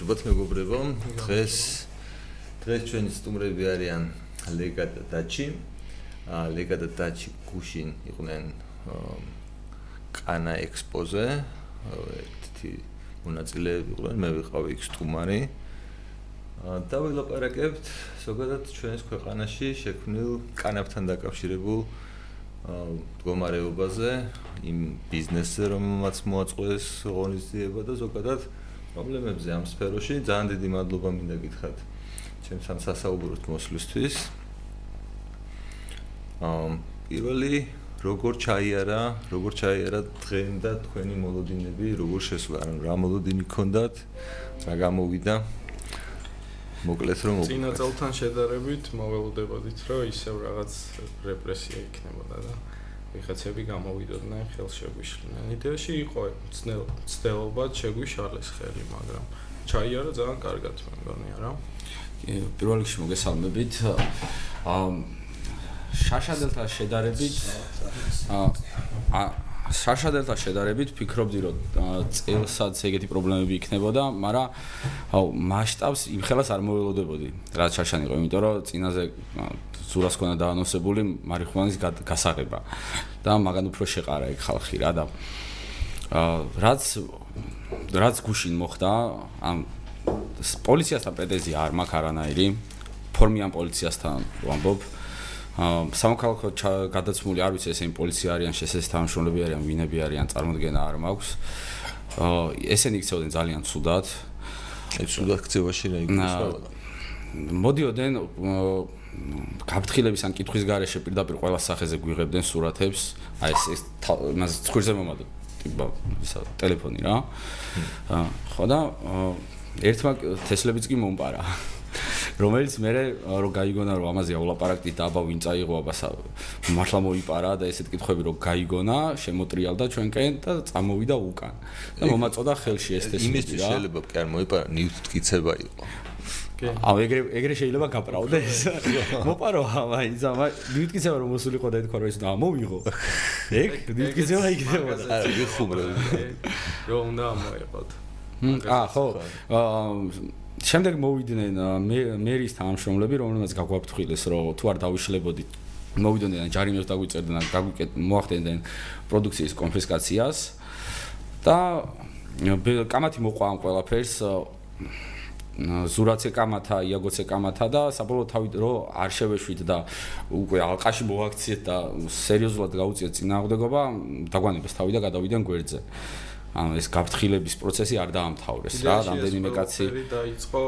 გამარჯობათ მეგობრებო. დღეს დღეს ჩვენი სტუმრები არიან ლეგა და დაჩი. ლეგა და დაჩი გუშინ იყვნენ კანა ექსპოზე. ერთი მონაწილეები იყვნენ, მე ვიყავი იქ სტუმარი. და ვილაპარაკებთ ზოგადად ჩვენს ქვეყანაში შექმნილ კანაფთან დაკავშირებულ მდგომარეობაზე, იმ ბიზნესზე, რომელმაც მოაწყვეს ღონისძიება და ზოგადად პრობლემებზე ამ სფეროში ძალიან დიდი მადლობა მინდა გითხრათ ჩემს ამ სასაუბროთ მოსვლისთვის. ამ პირველი როგორ ჩაიარა, როგორ ჩაიარა დღემ და თქვენი მოლოდინები, როგორ შესვლა, ანუ რა მოლოდინი გქონდათ, რა გამოვიდა? მოკლედ რომ წინა წელთან შედარებით მოველოდებოდით, რომ ისევ რაღაც რეპრესია იქნებოდა და ვიღაცები გამოვიდოდნენ ხელშეგვიშლინენ. იდეაში იყო ცდელობა შეგვიშალეს ხელი, მაგრამ ჩაიარა ძალიან კარგად მე მგონი არა. პირველ რიგში მოგესალმებით. აა შაშადელთან შედარებით აა შაშადელთან შედარებით ფიქრობდი რომ წელსაც ეგეთი პრობლემები იქნებოდა, მაგრამ აუ მასშტაბს იმხელას არ მოველოდებოდი. რაც შაშანი იყო, იმიტომ რომ წინაზე ზურას ქონა დაანონსებული მარიხუანის გასაღება. და მაგან უფრო შეყარა ეგ ხალხი რა და რაც რაც გუშინ მოხდა ამ პოლიციასთან პრეტენზია არ მაქვს არანაირი. ფორმიან პოლიციასთან ვამბობ სამოქალაქო გადაცმული არ ვიცი ესენი პოლიცია არიან შესეს თანამშრომლები არიან ვინები არიან წარმოქმნა არ მაქვს. ესენი იქცეოდნენ ძალიან ცუდად. აი ცუდად ქცევაში რა იქნება მოდიოდნენ გაფრთხილების ან კითხვის გარეშე პირდაპირ ყველა სახეზე გვიღებდნენ სურათებს. აი ეს ეს მას ცხვირზე მომადო ტიპა ისა ტელეფონი რა. ხო და ერთმა თესლებიც კი მომპარა. რომელიც მე რო გაიგონა რომ ამაზე აულაპარაკდით და აბა ვინ წაიღო აბა მართლა მოიპარა და ესეთ კითხვები რო გაიგონა შემოტრიალდა ჩვენკენ და წამოვიდა უკან და მომაწოდა ხელში ეს თესლი რა იმისთვის შეიძლება კი არ მოიპარა ნიუტ ტკიცება იყო აუ ეგრე ეგრე შეიძლება გაპრაუდეს მოპარო აი ზამა დიუტკიცება რომ მოსულიყო და ეთქვა რომ ეს ამოვიღო ეგ დიუტკიცება იქნებოდა არა ვიხუმრე რომ უნდა მოიყოთ აა ხო შემდეგ მოვიდნენ მერის თანამშრომლები რომელმაც გაგვაფრთხილეს რომ თუ არ დავიშლებოდით მოვიდოდნენ ჯარიმებს დაგვიწერდნენ გაგვიკეთ მოახდენდნენ პროდუქციის კონფისკაციას. და კამათი მოყვა ამ ყველაფერს ზურაცე კამათა, იაგოცე კამათა და საბოლოო თავი რო არ შევეშვით და უკვე ალყაში მოაქციეთ და სერიოზულად გაუწიეთ წინააღმდეგობა, დაგვანებას თავი და გადავიდნენ გვერდზე. ანუ ეს გაფრთხილების პროცესი არ დაამთავრეს რა, რამდენიმე კაცი დაიწყო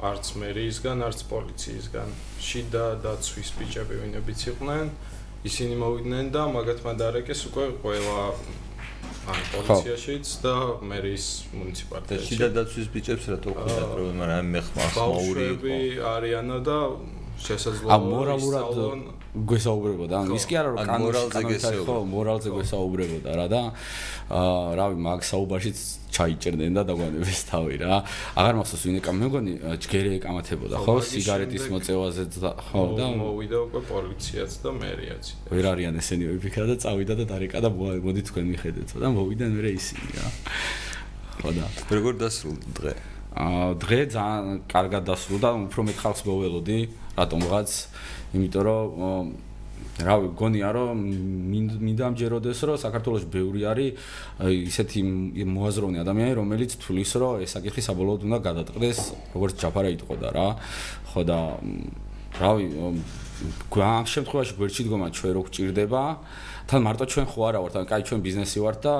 არც მერიისგან, არც პოლიციისგან. შიდა და ცვის ბიჭები ვინებიც იყვნენ, ისინი მოვიდნენ და მაგათმა დარეკეს უკვე ყველა ან პოლიციაშიც და მერის მუნიციპალიტეტში. და შიდა დაცვის ბიჭებს რა თქმა უნდა პრობლემა რა მე ხმას მოური იყო. არიანა და შესაძლოა მორალურად გვესაუბრებოდა. ან ის კი არა რომ მორალზე გესაუბრებოდა ხო მორალზე გვესაუბრებოდა რა და აა რავი მაგ საუბარშიც ჩაიჭერდნენ და დაგვანებეს თავი რა. აღარ მახსოვს ვინ ეკამ მე მგონი ჯგერი ეკამათებოდა ხო სიგარეტის მოწევაზე ხო და მოვიდა უკვე პოლიციაც და მერიაც. ვერ არიან ესენი ვიფიქრა და წავიდა და დარეკა და მოდი თქვენ მიხედეთ და მოვიდნენ მე ისინი რა. ხო და როგორ დასრულდა დღე დღე ძალიან კარგად დასრულდა უფრო მეტ ხალხს მოველოდი რატომღაც იმიტომ რომ რავი გონია რომ მინდა ამჯეროდეს რომ საქართველოს ბევრი არის ისეთი მოაზროვნე ადამიანი რომელიც თulis რომ ეს საკითხი საბოლოოდ უნდა გადაწყდეს როგორც ჯაფარა იტყოდა რა. ხო და რავი ამ შემთხვევაში გვერდში დგომა ჩვენ რო გჭირდება თან მარტო ჩვენ ხო არა ვართ, ან კაი ჩვენ ბიზნესი ვართ და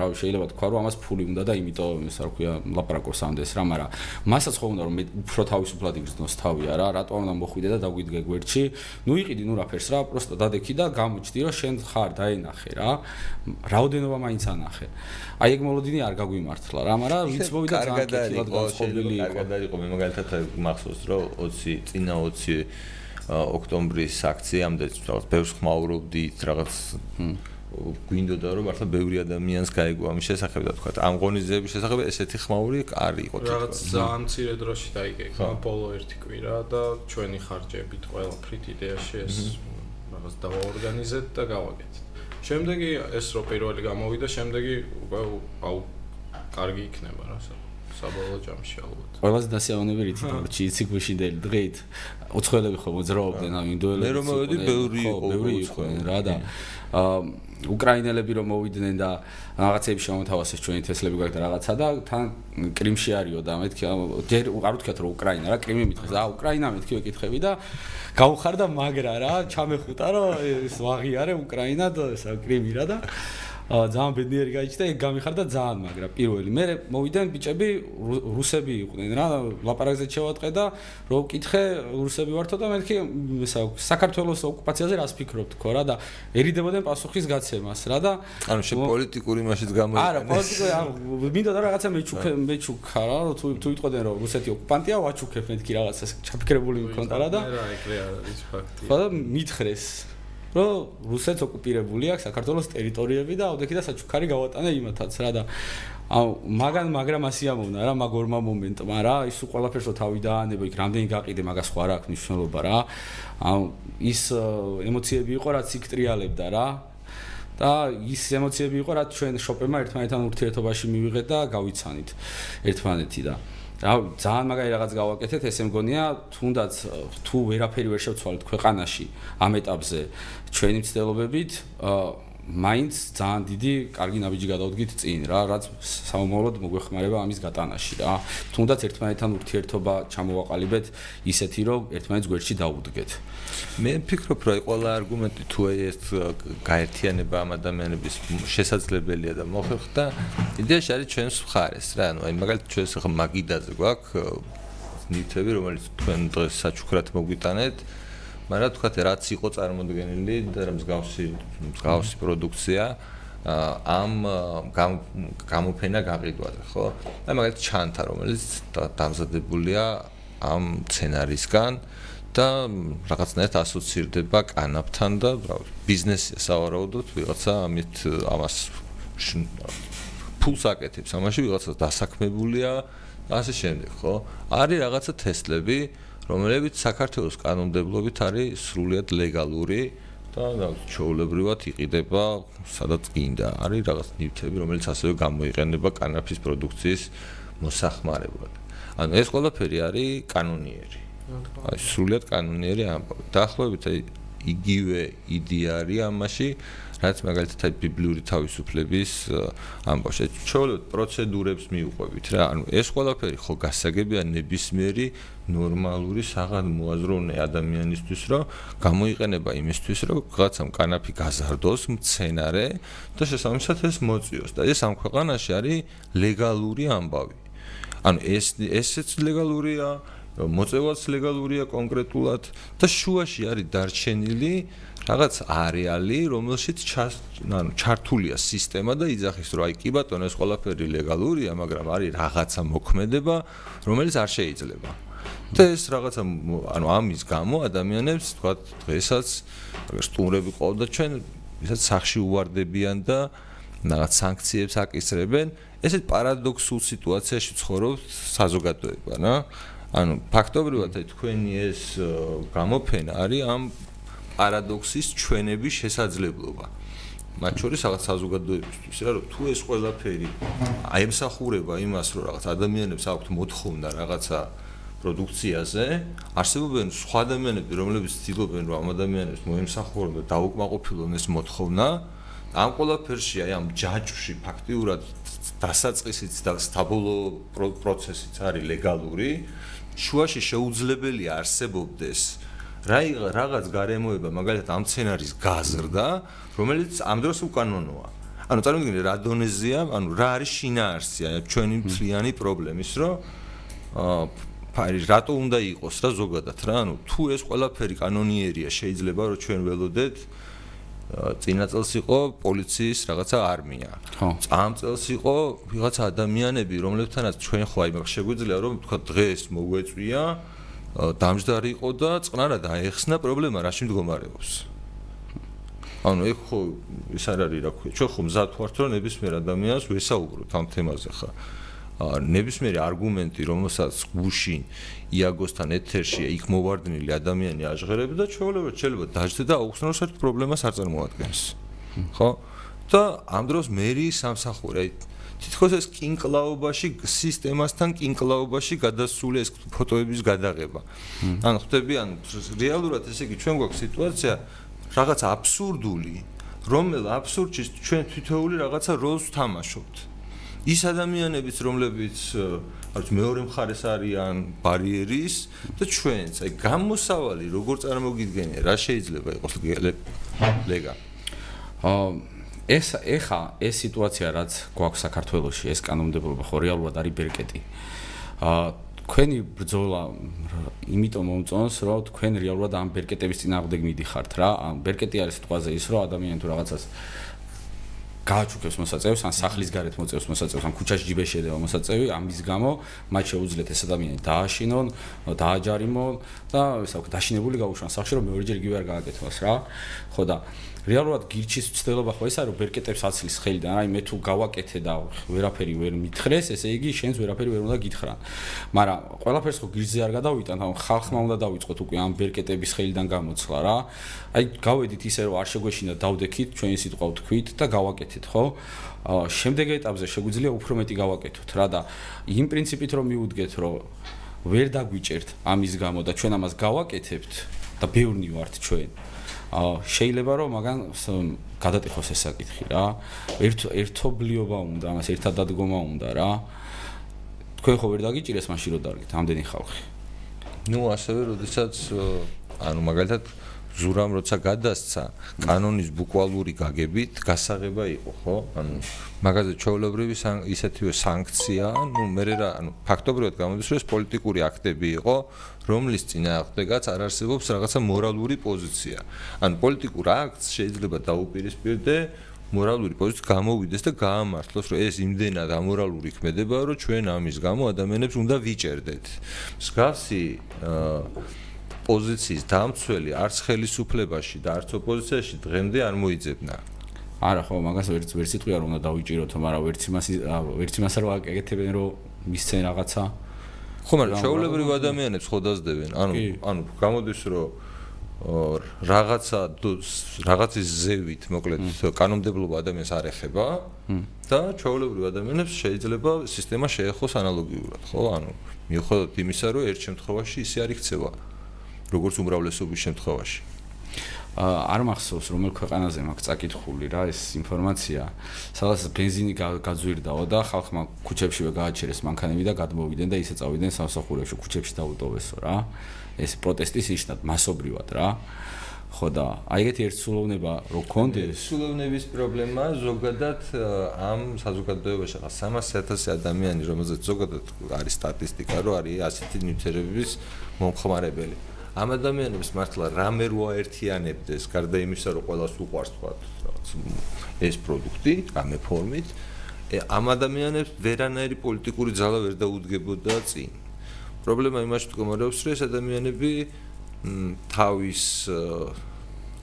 რა ვიცი შეიძლება თქვა რომ ამას ფული უნდა და იმიტომ ეს რა ქვია ლაპარაკობს ამდენს რა, მაგრამ მასაც ხო უნდა რომ მე უფრო თავისუფლად იგრძნოს თავი არა, რატო უნდა მოხვიდე და დაგვიდგე გვერდში? ნუ იყიდი ნუ რაფერს რა, პროსტო დადექი და გამოჩდი რომ შენ ხარ დაენახე რა. რაოდენობა მაინც ანახე. აი ეგ მოლოდინი არ გაგვიმართლა რა, მაგრამ ვინც მოვიდა ძალიან კეთილად განწყობილი იყო. კარგად იყო, მე მაგალითად მახსოვს რომ 20 წინა 20 ოქტომბრის აქციამდე რაღაც ბევრს ხმაურობდით რაღაც გვინდოდა რომ მართლა ბევრი ადამიანს გაიგო ამის შესახებ და თქვა ამ ღონისძიების შესახებ ესეთი ხმაური არ იყო თქო რაღაც ძალიან მცირე დროში დაიგეგმა ბოლო ერთი კვირა და ჩვენი ხარჯებით ყველაფრით იდეაში ეს რაღაც დავაორგანიზეთ და გავაკეთეთ შემდეგი ეს რო პირველი გამოვიდა შემდეგი უკვე აუ კარგი იქნება რა საბოლოო ჯამში ალბათ. ყველაზე დასიავნებელი რითი ბორჩი იცი გვიშინდელი დღით უცხოელები ხო მოძრაობდნენ ამ ინდოელებს მე რომ მოვედი ბევრი იყო ბევრი იყო რა და აა უკრაინელები რომ მოვიდნენ და რაღაცები შემოთავაზეს ჩვენი თესლები გაქვს და რაღაცა და თან კრიმში არისო და მეთქი ჯერ არ ვთქვათ რომ უკრაინა რა კრიმი მითხეს და უკრაინა მეთქი ვეკითხები და გავხარდა მაგრა რა ჩამეხუტა რომ ეს ვაღიარე უკრაინა და ეს კრიმი რა და ძალიან ბედნიერი გაიჩნდა, ეგ გამიხარდა ძალიან, მაგრამ პირველი მე მოვიდან ბიჭები რუსები იყვნენ რა, ლაპარაკზე შევატყე და რო ვკითხე რუსები ვართო და მეთქი ესა საქართველოს ოკუპაციაზე რას ფიქრობთ ხო რა და ერიდებოდნენ პასუხის გაცემას რა და ანუ შე პოლიტიკური მაშინ გამოიყენე. არა, პოლიტიკური არ მინდა და რაღაცა მეჩუქე მეჩუქა რა, თუ თუ იტყოდნენ რომ რუსეთი ოკუპანტია, ვაჩუქებ მეთქი რაღაცა ჩაფიქრებული მქონდა რა და რა ეგრე არის ფაქტი. ხო და მითხრეს რომ რუსეთს ოკუპირებული აქვს საქართველოს ტერიტორიები და აუდექი და საჩუქარი გავატანე იმათაც რა და აუ მაგან მაგრამ ასიამოვნა რა მაგ ორმა მომენტმა რა ის უყალაფერს რო თავი დაანება იქ რამდენი გაყიდე მაგას ხო არ აქვს მნიშვნელობა რა. აუ ის ემოციები იყო რაც იქ ტრიალებდა რა. და ის ემოციები იყო რაც ჩვენ შოპერმა ერთმანეთთან ურთიერთობაში მივიღეთ და გავიცანით ერთმანეთი და რა ძალიან მაგარი რაღაც გავაკეთეთ ესე მგონია თუნდაც თუ ვერაფერი ვერ შევცვალეთ ქვეყანაში ამ ეტაპზე ჩვენი მცდელობებით მაინც ძალიან დიდი კარგი ნაბიჯი გადავდგით წინ რა რაც საომოლოდ მოგვეხმარება ამის გატანაში რა. თუნდაც ერთმანეთთან ურთიერთობა ჩამოვაყალიბეთ ისეთი რომ ერთმანეთს გვერდში დაუდგეთ. მე ვფიქრობ რომ ყველა არგუმენტი თუ ეს გაერთიანება ამ ადამიანების შესაძლებელია და მოხერხდა იდეაში არის ჩვენს მხარეს რა. ანუ აი მაგალითად ჩვენს ხა მაგიდაზე გვაქვს ნივთები რომელიც თქვენ დღეს საჩუქრად მოგვიტანეთ მაგრამ თქვათ რაც იყო წარმოდგენილი და რა მსგავსი მსგავსი პროდუქცია ამ გამოფენა გაყიდვაზე ხო? აი მაგალითად ჩანთა რომელიც დამზადებულია ამ სცენარისგან და რაღაცნაირად ასოცირდება კანაფთან და რა ვიცი ბიზნესია სავარაუდოდ ვიღაცა ამით ამას ფულს აკეთებს ამაში ვიღაცა დასაქმებულია ასე შემდეგ ხო? არის რაღაცა თესლები რომლებიც საქართველოს კანონმდებლობით არის სრულიად ლეგალური და ჩაოლებრივად იყიდება სადაც გინდა. არის რაღაც ნივთები, რომელიც ასევე გამოიყენება კანაფის პროდუქციის მოსახმარებლად. ანუ ეს ყველაფერი არის კანონიერი. აი სრულიად კანონიერი ამბავი. დაახლოებით აი იგივე იდეა არის ამაში, რაც მაგალითად ბიბლიური თავისუფლების ამბავში ჩაოლოთ პროცედურებს მიუყვებით რა. ანუ ეს ყველაფერი ხო გასაგებია ნებისმიერი ნორმალური საღამოაზროვნე ადამიანისთვის რომ გამოიყენება იმისთვის რომ რაღაცამ კანაფი გაზარდოს მცენარე და შესაბამისად ეს მოწიოს და ეს ამ ქვეყანაში არის ლეგალური ამბავი. ანუ ეს ესეც ლეგალურია მოწევაც ლეგალურია კონკრეტულად და შუაში არის დარჩენილი რაღაც არეალი, რომელშიც ანუ ჩართულია სისტემა და იძახის რომ აი კი ბატონო ეს ყველაფერი ლეგალურია, მაგრამ არის რაღაცა მოქმედება, რომელიც არ შეიძლება. და ეს რაღაცა ანუ ამის გამო ადამიანებს თქვა დღესაც სტუმრები ყავდა ჩვენ ვისაც სახში უვარდებიან და რაღაც სანქციებს აკისრებენ, ესეთ პარადოქსულ სიტუაციაში ცხოვრობს საზოგადოება, რა. ანუ ფაქტობრივად თქვენი ეს გამოფენა არის ამ პარადოქსის ჩვენების შესაძლებლობა. მათ შორის რაღაც საზოგადოებისთვის რა რომ თუ ეს ყველაფერი აი ემსახურება იმას რომ რაღაც ადამიანებს აქვთ მოთხოვნა რაღაცა პროდუქციაზე, არსებობენ სხვა ადამიანები, რომლებიც ცდილობენ რომ ამ ადამიანებს მოემსახურონ და დაუკმაყოფილონ ეს მოთხოვნა. ამ ყველაფერში აი ამ ჯაჭვში ფაქტიურად დასაწყისიც და საბოლოო პროცესიც არის ლეგალური. შუაში შეუძლებელია არსებობდეს. რა რაღაც გარემოება მაგალითად ამ სცენარის გაზრდა, რომელიც ამ დროს უკანონოა. ანუ წარმოგიდგენთ რა დონეზეა, ანუ რა არის შინაარსია? ჩვენი მთლიანი პრობლემის, რომ აა ფარი რატო უნდა იყოს რა ზოგადად რა, ანუ თუ ეს ყველაფერი კანონიერია, შეიძლება რომ ჩვენ ველოდეთ წინა წელს იყო პოლიციის რაღაცა არმია. ხო. წამ წელს იყო ვიღაცა ადამიანები, რომლებთანაც ჩვენ ხო აი მაგ შეგვიძლია რომ თქვა დღეს მოგვეწვია დამჯდარი იყო და წყნარად აეხსნა პრობლემა რაში მდგომარეობს. ანუ ეხ ხო ის არ არის რა ქვია, ჩვენ ხო მზად ვართ რომ ნებისმიერ ადამიანს ვესაუბროთ ამ თემაზე ხა. ნებისმიერი არგუმენტი, რომელსაც გუშინ იაგოსთან ეთერშია, იქ მოვარდნილი ადამიანი აჟღერებს და ჩვეულებრივ შეიძლება დაждდე და აუხსნოს ერთ პრობლემას არ წარმოადგენს. ხო? და ამ დროს მერი სამსახური, აი თითქოს ეს კინკლაობაში სისტემასთან კინკლაობაში გადასული ეს ფოტოების გადაღება. ანუ ხვდები, ანუ რეალურად ესე იგი ჩვენ გვაქვს სიტუაცია რაღაც აბსურდული, რომელ აბსურდში ჩვენ თითოეული რაღაცა როლს ვთამაშობთ. ის ადამიანებიც რომლებიც არც მეორე მხარეს არიან ბარიერის და ჩვენც აი გამოსავალი როგორ წარმოგიდგენია? რა შეიძლება იყოს ლეგა? აა ეს ეხა ეს სიტუაცია რაც გვაქვს საქართველოში ეს კანონმდებლობა ხო რეალურად არის ბერკეტი. აა თქვენი ბრძოლა იმიტომ მომწონს რომ თქვენ რეალურად ამ ბერკეტების წინააღმდეგ მიდიხართ რა. ამ ბერკეტი არის სიტყვაზე ის რომ ადამიანი თუ რაღაცას გააჩუქებს მოსაწევს, ან სახლის გარეთ მოწევს მოსაწევს, ან ქუჩაში ჯიბეში ედება მოსაწევი, ამის გამო მათ შეუძლიათ ეს ადამიანი დააშინონ, დააჯარიმონ და ესე ვქო, დაშინებული გაუშვან სახში, რომ მეორეჯერ იგივე არ გააკეთოს რა. ხო და რეალურად გირჩის ცდელობა ხო ესაა რომ ბერკეტებს აცლის ხელიდან აი მე თუ გავაკეთე და ვერაფერი ვერ მითხრეს ესე იგი შენს ვერაფერი ვერ უნდა გითხრან. მაგრამ ყველაფერს ხო გირზე არ გადავიტან ანუ ხალხმა უნდა დავიწყოთ უკვე ამ ბერკეტების ხელიდან გამოცლა რა. აი გავედით ისე რომ არ შეგვეშინა დავდექით ჩვენი სიტყვა ვთქვით და გავაკეთეთ ხო? შემდეგ ეტაპზე შეგვიძლია უფრო მეტი გავაკეთოთ რა და იმ პრინციპით რომ მიუდგეთ რომ ვერ დაგვიჭერთ ამის გამო და ჩვენ ამას გავაკეთებთ და ბევრნი ვართ ჩვენ შეიძლება რომ მაგან გადატეხოს ეს საკითხი რა. ერთ ერთობლიობა უნდა, ამას ერთად დადგომა უნდა რა. თქვენ ხო ვერ დაგიჭირეს მაშინ რომ დარგეთ ამდენი ხალხი. ნუ ასევე როდესაც ანუ მაგალითად ზურამ როცა გადასცა კანონის ბუკვალური გაგებით გასაღება იყო ხო ანუ მაგაზე ჩაოლებრივი ისეთივე სანქცია ну მე რა ანუ ფაქტობრივად გამოდის რომ ეს პოლიტიკური აქტები იყო რომლის წინააღმდეგაც არ არსებობს რაღაცა მორალური პოზიცია ანუ პოლიტიკურ აქტს შეიძლება დაუპირისპირდე მორალური პოზიცია გამოვიდეს და გაამართლოს რომ ეს იმდენად ამორალური ქმედება რომ ჩვენ ამის გამო ადამიანებს უნდა ვიჭერდეთ მსგავსი პოზიციის დამცველი არც ხელისუფლებაში და არც ოპოზიციაში დღემდე არ მოიძებნა. არა ხო, მაგას ვერც ვერ სიტყვია რომ უნდა დავიჭიროთ, მაგრამ ვერც იმას ვერც იმას არ ვაკეთებენ რომ მისცენ რაღაცა. ხო, მაგრამ შეულებრივ ადამიანებს ხო დაძდებენ. ანუ ანუ გამოდის რომ რაღაცა რაღაცის ზევით, მოკლედ, კანონმდებლობა ადამიანს არ ეხება და ჩაოლებრივ ადამიანებს შეიძლება სისტემა შეეხოს ანალოგიურად, ხო? ანუ მიუხედავად იმისა, რომ ერთ შემთხვევაში ისე არ იქცევა. როგორც უმრავლესობის შემთხვევაში. არ მახსოვს რომელ ქვეყანაზე მაქვს წაკითხული რა ეს ინფორმაცია. სადაც бенზინი გაძვირდაო და ხალხმა ქუჩებშივე გააჩერეს მანქანები და გადმოვიდნენ და ისე წავიდნენ სამსახურებში ქუჩებში დაუტოვესო რა. ეს პროტესტის ნიშნად მასობრივად რა. ხო და აი ეგეთი ერთსულოვნება რო გქონდეს სულოვნების პრობლემა ზოგადად ამ საზოგადოებაში ხა 300.000 ადამიანი რომელზეც ზოგადად არის სტატისტიკა რომ არის ასეთი ნივთიერებების მომხმარებელი. ამ ადამიანებს მართლა რამე რო აერთიანებდეს გარდა იმისა რომ ყოველას უყვარს თქვა ეს პროდუქტი რამე ფორმით ამ ადამიანებს ვერანაირი პოლიტიკური ძალა ვერ დაუდგებოდა წინ. პრობლემა იმაში მდგომარეობს რომ ეს ადამიანები თავის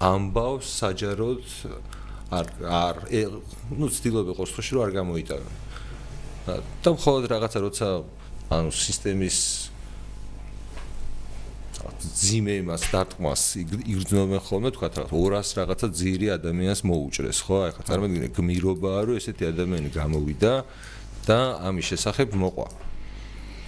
ამბავს საჯაროდ არ არ ნუ ცდილობენ ყოველთვის რომ არ გამოიტანონ. და მხოლოდ რაღაცა როცა ანუ სისტემის ძიმე იმას დარტყმას იგრძნობენ ხოლმე თქვა რა 200 რაღაცა ძირი ადამიანს მოუჭრეს ხო? აი ხა წარმოგიდგენთ გმირობაა რომ ესეთი ადამიანი გამოვიდა და ამის შესახებ მოყვა.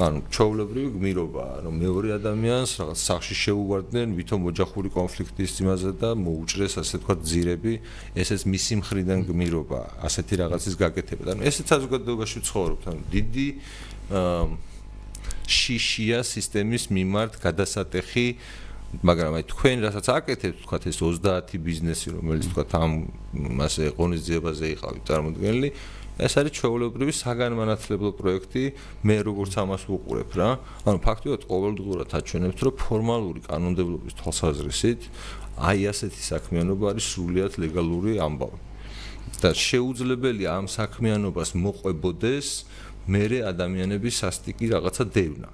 ანუ ჩაულებრივი გმირობაა რომ მეორე ადამიანს რაღაც სახში შეუვარდნენ ვითომ ოჯახური კონფლიქტის იმაზე და მოუჭრეს ასე თქვა ძირები. ესეც მისი მხრიდან გმირობა ასეთი რაღაცის გაკეთება. ანუ ესეც საზოგადოებაში ცხოვრობთ. ანუ დიდი აა შიშია სისტემის მიმართ გადასატეხი მაგრამ აი თქვენ რასაც აკეთებთ, თქვათ ეს 30 ბიზნესი, რომელიც თქვათ ამ მასე ღონისძიებაზე იყავით წარმოდგენილი, ეს არის ჩვეულებრივი საგანმანათლებლო პროექტი, მე როგორც ამას ვუყურებ რა. ანუ ფაქტობრივად ყოველდღურად აჩვენებთ, რომ ფორმალური კანონმდებლობის თვალსაზრისით აი ასეთი საქმიანობა არის სრულიად ლეგალური ამბავი. და შეუძლებელია ამ საქმიანობას მოყვებოდეს მერე ადამიანების სასტიკი რაღაცა დევნა.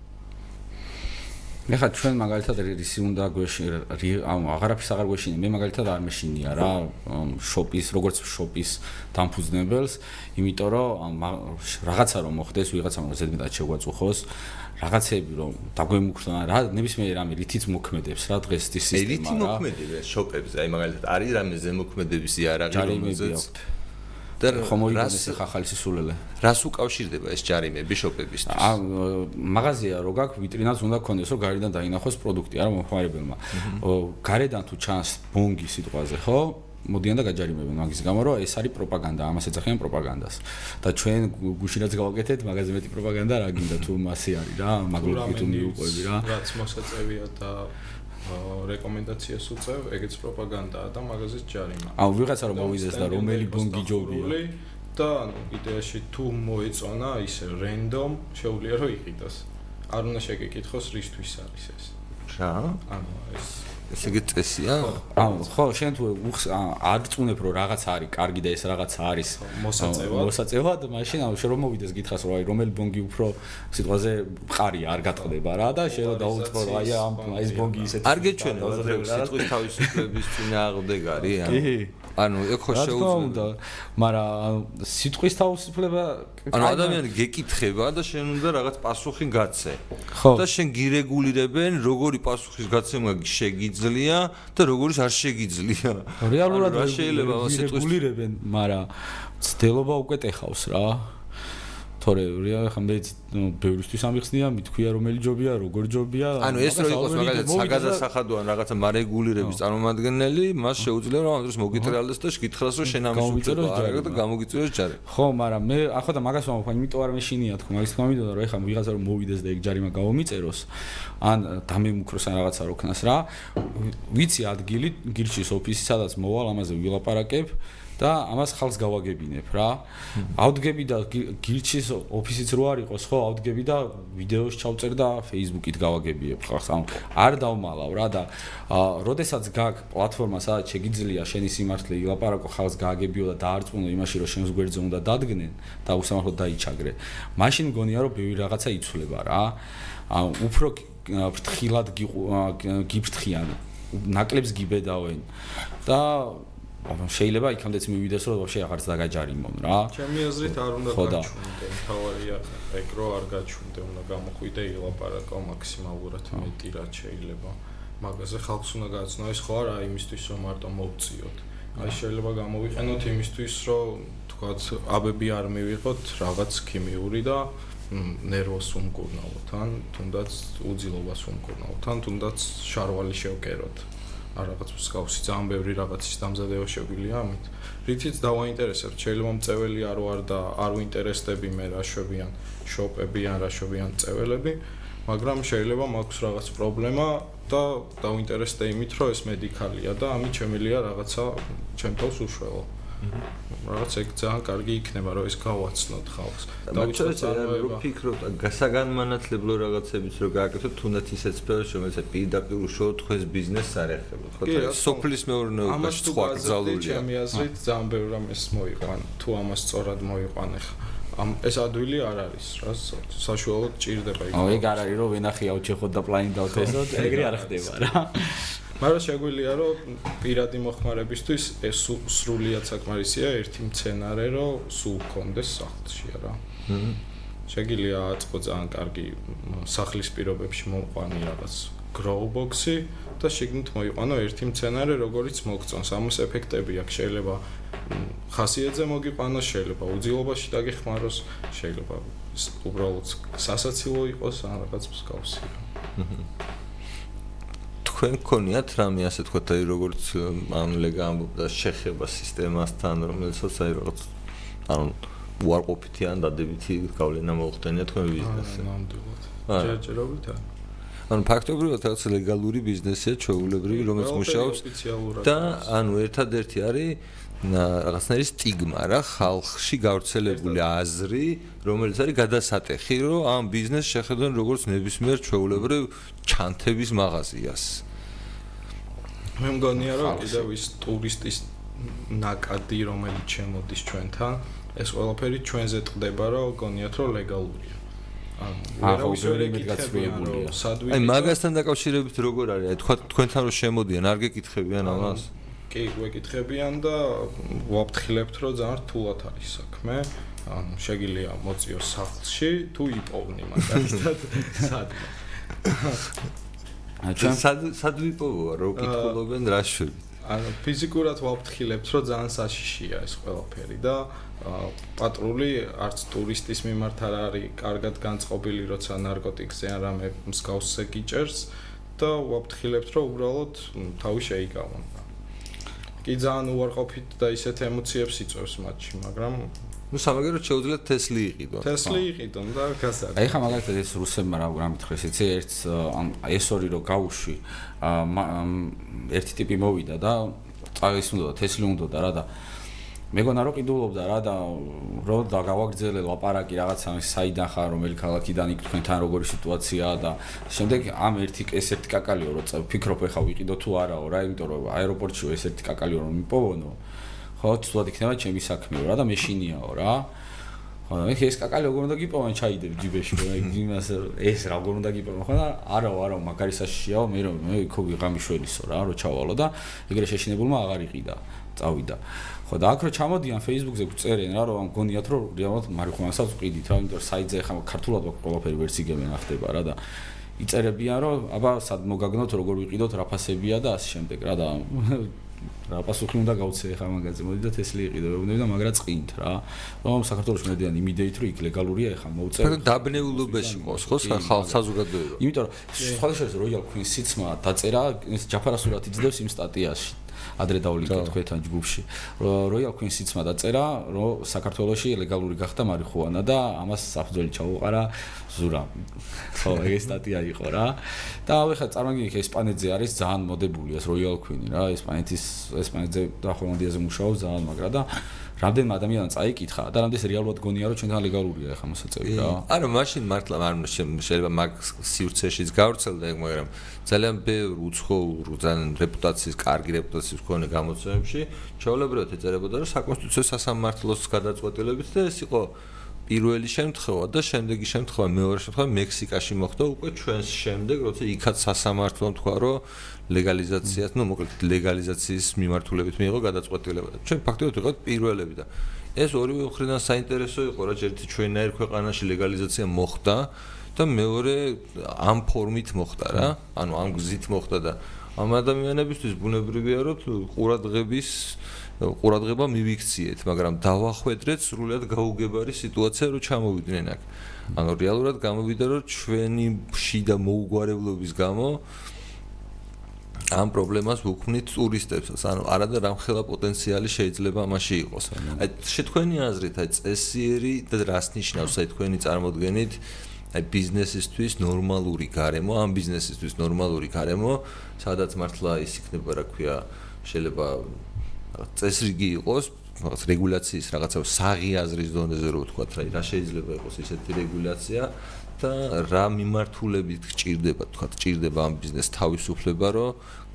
ეხლა ჩვენ მაგალითად რისი უნდა გვეშინი ამ აღარაფერს აღარ გვეშინი. მე მაგალითად არ მეშინია რა შოპის როგორც შოპის დამფუძნებელს იმიტომ რომ რაღაცა რომ მოხდეს ვიღაცა რომ ზედმეტად შეგვაწუხოს რაღაცები რომ დაგვემუქრა რა ნებისმიერ რამე რითიც მოქმედებს რა დღეს ის სისტემა რა. რითი მოქმედებს შოპებზე? აი მაგალითად არის რამე ზემოქმედების იარაღი რომელზეც და ხომ მოიგონეს ახლა ახალი სისულელე. რას უკავშირდება ეს ჯარიმები შოპებისთვის? ა მაღაზია რო გაქვს, ვიტრინაც უნდა ქონდეს, რომ გარედან დაინახოს პროდუქტი, არა მომხმარებელმა. გარედან თუ ჩანს ბონგი სიტყვაზე, ხო? მოდიან და გაჯარიმებენ მაგის გამო, რომ ეს არის პროპაგანდა, ამას ეძახიან პროპაგანდას. და ჩვენ გუშინაც გავაკეთეთ მაგაზე მეტი პროპაგანდა რა გინდა თუ მასე არის რა, მაგლობი თუ მიუყვები რა. რაც მოსაწევია და რეკომენდაციას უწევ, ეგეც პროპაგანდაა და მაგაზეც ჯარიმა. აუ ვიღაცა რომ მოვიდეს და რომელი ბონგი ჯობია. და ანუ იდეაში თუ მოეწონა ისე რენდომ შეუძლია რომ იყიდოს. არ უნდა შეგეკითხოს რისთვის არის ეს. რა? ანუ ეს ესე იგი წესია? ანუ ხო, შენ თუ არ წუნებ რომ რაღაც არის, კარგი და ეს რაღაც არის მოსაწევად. მოსაწევად, მაშინ ანუ შენ რომ მოვიდეს გითხრას რომ აი რომელი ბონგი უფრო სიტყვაზე მყარი არ გატყდება რა და შენ რომ დაუწყო რომ აი ამ ეს ბონგი ისეთი არ გეჩვენა სიტყვის თავისუფლების წინააღმდეგ არის ანუ ანუ ეგ ხო შეუძლია მაგრამ სიტყვის თავისუფლება ანუ ადამიანი გეკითხება და შენ უნდა რაღაც პასუხი გაცე. ხო. და შენ გირეგულირებენ როგორი პასუხის გაცემა შეგიძლია და როგორიც არ შეგიძლია. რეალურად რა შეიძლება სიტყვის გირეგულირებენ მაგრამ ცდელობა უკვე ტეხავს რა თორე რა ხა მე ბევრისთვის ამიხსნია მithქვია რომელი ჯობია როგორ ჯობია ანუ ეს რო იყოს მაგალითად საგადასახადო ან რაღაცა მარეგულირების წარმომადგენელი მას შეუძლია რომ ამ დროს მოგიტრიალდეს და შეკითხრას რომ შენ ამის უწევს არა და გამოგიწევს ჯარი. ხო მაგრამ მე ახლა და მაგას ვამბობ იმიტომ არ მეშინია თქო მაგის თქმა მინდოდა რომ ეხა ვიღაცა რომ მოვიდეს და ეგ ჯარიმა გავომიწეროს ან დამემუქროს ან რაღაცა როქნას რა. ვიცი ადგილი გირჩის ოფისი სადაც მოვალ ამაზე ვილაპარაკებ და ამას ხალხს გავაგებინებ რა. ავდგები და გირჩის ოფისიც რო არ იყოს, ხო, ავდგები და ვიდეოს ჩავწერ და Facebook-ით გავაგებიებ ხალხს. ანუ არ დავმალავ რა და როდესაც გაქვს პლატფორმა, სადაც შეგიძლია შენი სიმართლე ილაპარაკო ხალხს გააგებიო და დაარწმუნო იმაში, რომ შენს გვერდზე უნდა დადგნენ და უსამართლოდ დაიჩაგრე. მაშინ მგონია, რომ ბევრი რაღაცა იცვლება რა. ანუ უფრო ფრთხილად გიფრთხიან. ნაკლებს გიბედავენ და აბა შეიძლება იქამდეც მივიდეს რომ ვაფშე აღარც დაგაჯარიმონ რა. ჩემი აზრით არ უნდა გაჩვენდე, თავარია ეგ რო არ გაჩვენდე, უნდა გამოყვიდე ილაპარაკო მაქსიმალურად მეტი რაც შეიძლება. მაგაზე ხალხს უნდა გააცნო ეს ხო არა იმისთვის რომ მარტო მოვწიოთ. აი შეიძლება გამოვიყენოთ იმისთვის რომ თქვათ აბები არ მივიღოთ რაღაც ქიმიური და ნერვოს უმკურნალოთ ან თუნდაც უძილობას უმკურნალოთ ან თუნდაც შარვალი შევკეროთ. რაღაც მსგავსი ძალიან ბევრი რაღაცის დამზადება შეგვიძლია ამით. რითიც დავაინტერესებთ, შეიძლება მწეველი არ ვარ და არ ვინტერესდები მე რაშვებიან შოპები ან რაშვებიან მწეველები, მაგრამ შეიძლება მაქვს რაღაც პრობლემა და დავინტერესდე იმით, რომ ეს მედიკალია და ამით შემიძლია რაღაცა ჩემთვის უშველო. რაღაც ეგ ძალიან კარგი იქნება რომ ეს გავაცნოთ ხალხს. დავიწყოთ რომ ფიქრობთ გასაგანმანათლებლო რაღაცებიც რომ გააკეთოთ თუნდაც ისეთ სფეროში რომელსაც პირდაპირ უშუალოდ თქვენს ბიზნესს არ ეხება. და სოფლის მეურნეობაში სხვა გზალულია. ჩემი აზრით ძალიან ბევრი რამეს მოიყვან თუ ამას სწორად მოიყვანე ხა. ამ ეს ადვილი არ არის რა საშუალოდ ჭირდება იქ. აუ ეგ არ არის რომ ვენახი აუჩეხოთ და პლანი დავთესოთ ეგრე არ ხდება რა. მაგრამ შეგვიძლია რომ პირადი მოხმარებისთვის ეს სრულიად საკმარისია ერთი მცენარე რომ სულ კონდეს სახლში რა. შეგვიძლია აწყო ძალიან კარგი სახლის პირობებში მომყვანი რაღაც growbox-ი და შეგნით მოიყვანო ერთი მცენარე როგორიც მოგწონს. ამას ეფექტები აქვს შეიძლება ხასიათზე მოგიყვანოს, შეიძლება უძილობაში დაგეხმაროს, შეიძლება უბრალოდ სასაცილო იყოს ან რაღაც მსგავსი. აჰა. თქვენ გქონიათ რამე ასე თქვა და როგორც ან ლეგა ამბობდა შეხება სისტემასთან რომელსაც აი რაღაც ანუ უარყოფითი ან დადებითი გავლენა მოხდენია თქვენ ბიზნესზე? ნამდვილად. ჯერჯერობით ანუ ფაქტობრივად რაღაც ლეგალური ბიზნესია, ჩვეულებრივი, რომელიც მუშაობს. და ანუ ერთადერთი არის რაღაცნაირი სტიგმა რა ხალხში გავრცელებული აზრი, რომელიც არის გადასატეხი, რომ ამ ბიზნესს შეხედონ როგორც ნებისმიერ ჩვეულებრივ ჩანთების მაღაზიას. მე მგონია რომ კიდევ ის ტურისტის ნაკადი რომელიც შემოდის ჩვენთან, ეს ყველაფერი ჩვენზე ტყდება, რომ გონიათ რომ ლეგალურია. ანუ ვერ მიგაცრუებულია. აი მაგასთან დაკავშირებით როგორ არის? აი თქვა თქვენთან რომ შემოდიან, არ გეკითხებიან ამას? კი, ვეკითხებიან და ვაფრთხილებთ, რომ ძალიან რთულად არის საქმე. ანუ შეგიძლია მოწიოს სახლში თუ იპოვნი მაგალითად სადმე. ჩვენ სად სად ვიპოვო რო კითხულობენ რა შვები? ანუ ფიზიკურად ვაფრთხილებთ, რომ ძალიან საშიშია ეს ყველაფერი და პატრული არც ტურისტის მიმართ არ არის კარგად განწყობილი, როცა ნარკოტიკზე ან რამე მსგავსზე გიჭერს და ვაფრთხილებთ, რომ უბრალოდ თავი შეიკავონ. კი ძალიან უარყოფით და ისეთ ემოციებს იწვევს მათში, მაგრამ ну სამაგერო შეუძლიათ თესლი იყიდონ. თესლი იყიდონ და გასაგებია. აი ხა მაგალითად ეს რუსებმა რა რა მითხრეს, იცი ერთ ამ ეს ორი რო გავუში, ერთი ტიპი მოვიდა და წავის უნდა თესლი უნდა და რა და მეგონა რომ ყიდულობდა რა და რო და გავაგრძელე ლაპარაკი რაღაცა საიდან ხარ რომელი ქალაქიდან იქ თქვენთან როგორი სიტუაციაა და შემდეგ ამ ერთი ეს ერთი კაკალიო რო ფიქრობ ეხა ვიყიდო თუ არაო რა იმიტომ რომ აეროპორტში ეს ერთი კაკალიო რომ მიპოვონო ხო ცუდად იქნება ჩემი საქმეო რა და მეშინიაო რა. ხო მე ეს კაკალი როგორ უნდა გიპოვონ ჩაიდებ ჯიბეში რა იმას ეს როგორ უნდა გიპოვონ ხო და არაო არაო მაგარი საშიშიაო მე რომ მე იქო ვიღამიშველისო რა რო ჩავალო და ეგრე შეშინებულმა აღარ იყიდა წავიდა. ხო და აქ რო ჩამოდიან Facebook-ზე წერენ რა რომ გონიათ რომ რეალურად მარიხუანასაც ვყიდით რა იმიტომ რომ საიტზე ხა ქართულად ყველაფერი ვერ ციგებენ ახდება რა და იწერებიან რომ აბა სად მოგაგნოთ როგორ ვიყიდოთ რა ფასებია და ასე შემდეგ რა და რა პასუხი უნდა გავცე ხა მაგაზე მოდი და თესლი უნდა და მაგრა წინთ რა. რომ საქართველოს მედიან იმიდეით რომ იქ ლეგალურია ხა მოუწევ და დაბნეულობაში ყოს ხო საზოგადოება. იმიტომ რომ სხვადასხვა როიალ ქუინს სიცმა დაწერა ჯაფარასურად იძდებს იმ სტატიაში ადრე დავლიკეთ თქვენთან ჯგუფში. Royal Queen სიცმა დაწერა, რომ საქართველოში ლეგალური გახდა მარიხუანა და ამას საფუძველი ჩაუყარა ზურა. ხო, ეგ სტატია იყო რა. და ახლა წარმოგიდგენთ ესპანეთზე არის ძალიან მოდებული ეს Royal Queen რა, ესპანეთის ესპანეთზე და ჰოლანდიაზე მუშაობს ძალიან მაგრა და რამდენმა ადამიანმა წაიკითხა და რამდენს რეალურად გონია რომ ჩვენთან ლეგალურია ახლა მოსაწევი რა. არა, მაშინ მართლა არ შეიძლება მაგ სივრცეშიც გავრცელდა ეგ, მაგრამ ძალიან ბევრ უცხოურ ძალიან რეპუტაციის, კარგი რეპუტაციის მქონე გამოცემებში ჩაოლებრად ეწერებოდა რომ საკონსტიტუციო სასამართლოს გადაწყვეტილებით და ეს იყო პირველი შემთხვევა და შემდეგი შემთხვევა მეორე შემთხვევა მექსიკაში მოხდა უკვე ჩვენს შემდეგ როცა იქაც სასამართლომ თქვა რომ ლეგალიზაციას, ну, მოკლედ ლეგალიზაციის მიმართულებით მიიღო გადაწყვეტილება. ჩვენ ფაქტობრივად ვიყავთ პირველები და ეს ორივე მხრიდან საინტერესო იყო, რა ჯერ ჩვენაერ ქვეყანაში ლეგალიზაცია მოხდა და მეორე ამ ფორმით მოხდა რა, ანუ ამ გზით მოხდა და ამ ადამიანებისთვის ბუნებრივია რომ ყურადღების ყურადღება მივიქციეთ, მაგრამ დავახვედრეთ სრულად გაუგებარი სიტუაცია რომ ჩამოვიდნენ აქ. ანუ რეალურად გამოვიდა რომ ჩვენი შიდა მოუგვარებლობის გამო ამ პრობლემას ვუქმნით ტურისტებს, ანუ არადა რამხელა პოტენციალი შეიძლება მასში იყოს. აი შეთქვენი აზრით, აი წესიერი და რას ნიშნავს აი თქვენი წარმოდგენით აი ბიზნესისთვის ნორმალური გარემო, ამ ბიზნესისთვის ნორმალური გარემო, სადაც მართლა ის იქნება, რა ქვია, შეიძლება წესრიგი იყოს, რაღაც რეგულაციის რაღაცა საღი აზრის დონეზე რო ვთქვა, რა შეიძლება იყოს ესეთი რეგულაცია და რა მიმართულებით გჭირდება, თქვა, გჭირდება ამ ბიზნეს თავისუფლება, რომ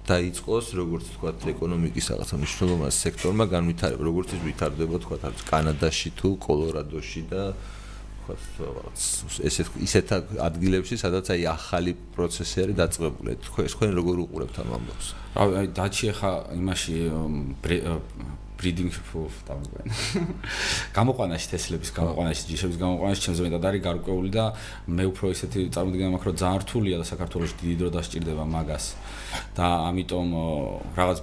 დაიწყოს, როგორც თქვა, ეკონომიკის რაღაცა მნიშვნელოვანი სექტორმა განვითარება, როგორც ის ვითარდება, თქვა, კანადაში თუ კოლორადოში და თქვა, რაღაც ესეთ ისეთ ადგილებში, სადაც აი ახალი პროცესი არის დაწყებული. თქვენ თქვენ როგორ უყურებთ ამ ამბავს? აი, დაჩი ხა იმაში breeding for დამგვენ. გამოყვანაში თესლების გამოყვანაში, ჯიშების გამოყვანაში ჩემზე მეტად არის გარკვეული და მე უფრო ისეთი წარმოდგენა მაქვს, რომ ძალიან რთულია და საქართველოს დიდი დრო დასჭირდება მაგას. და ამიტომ რაღაც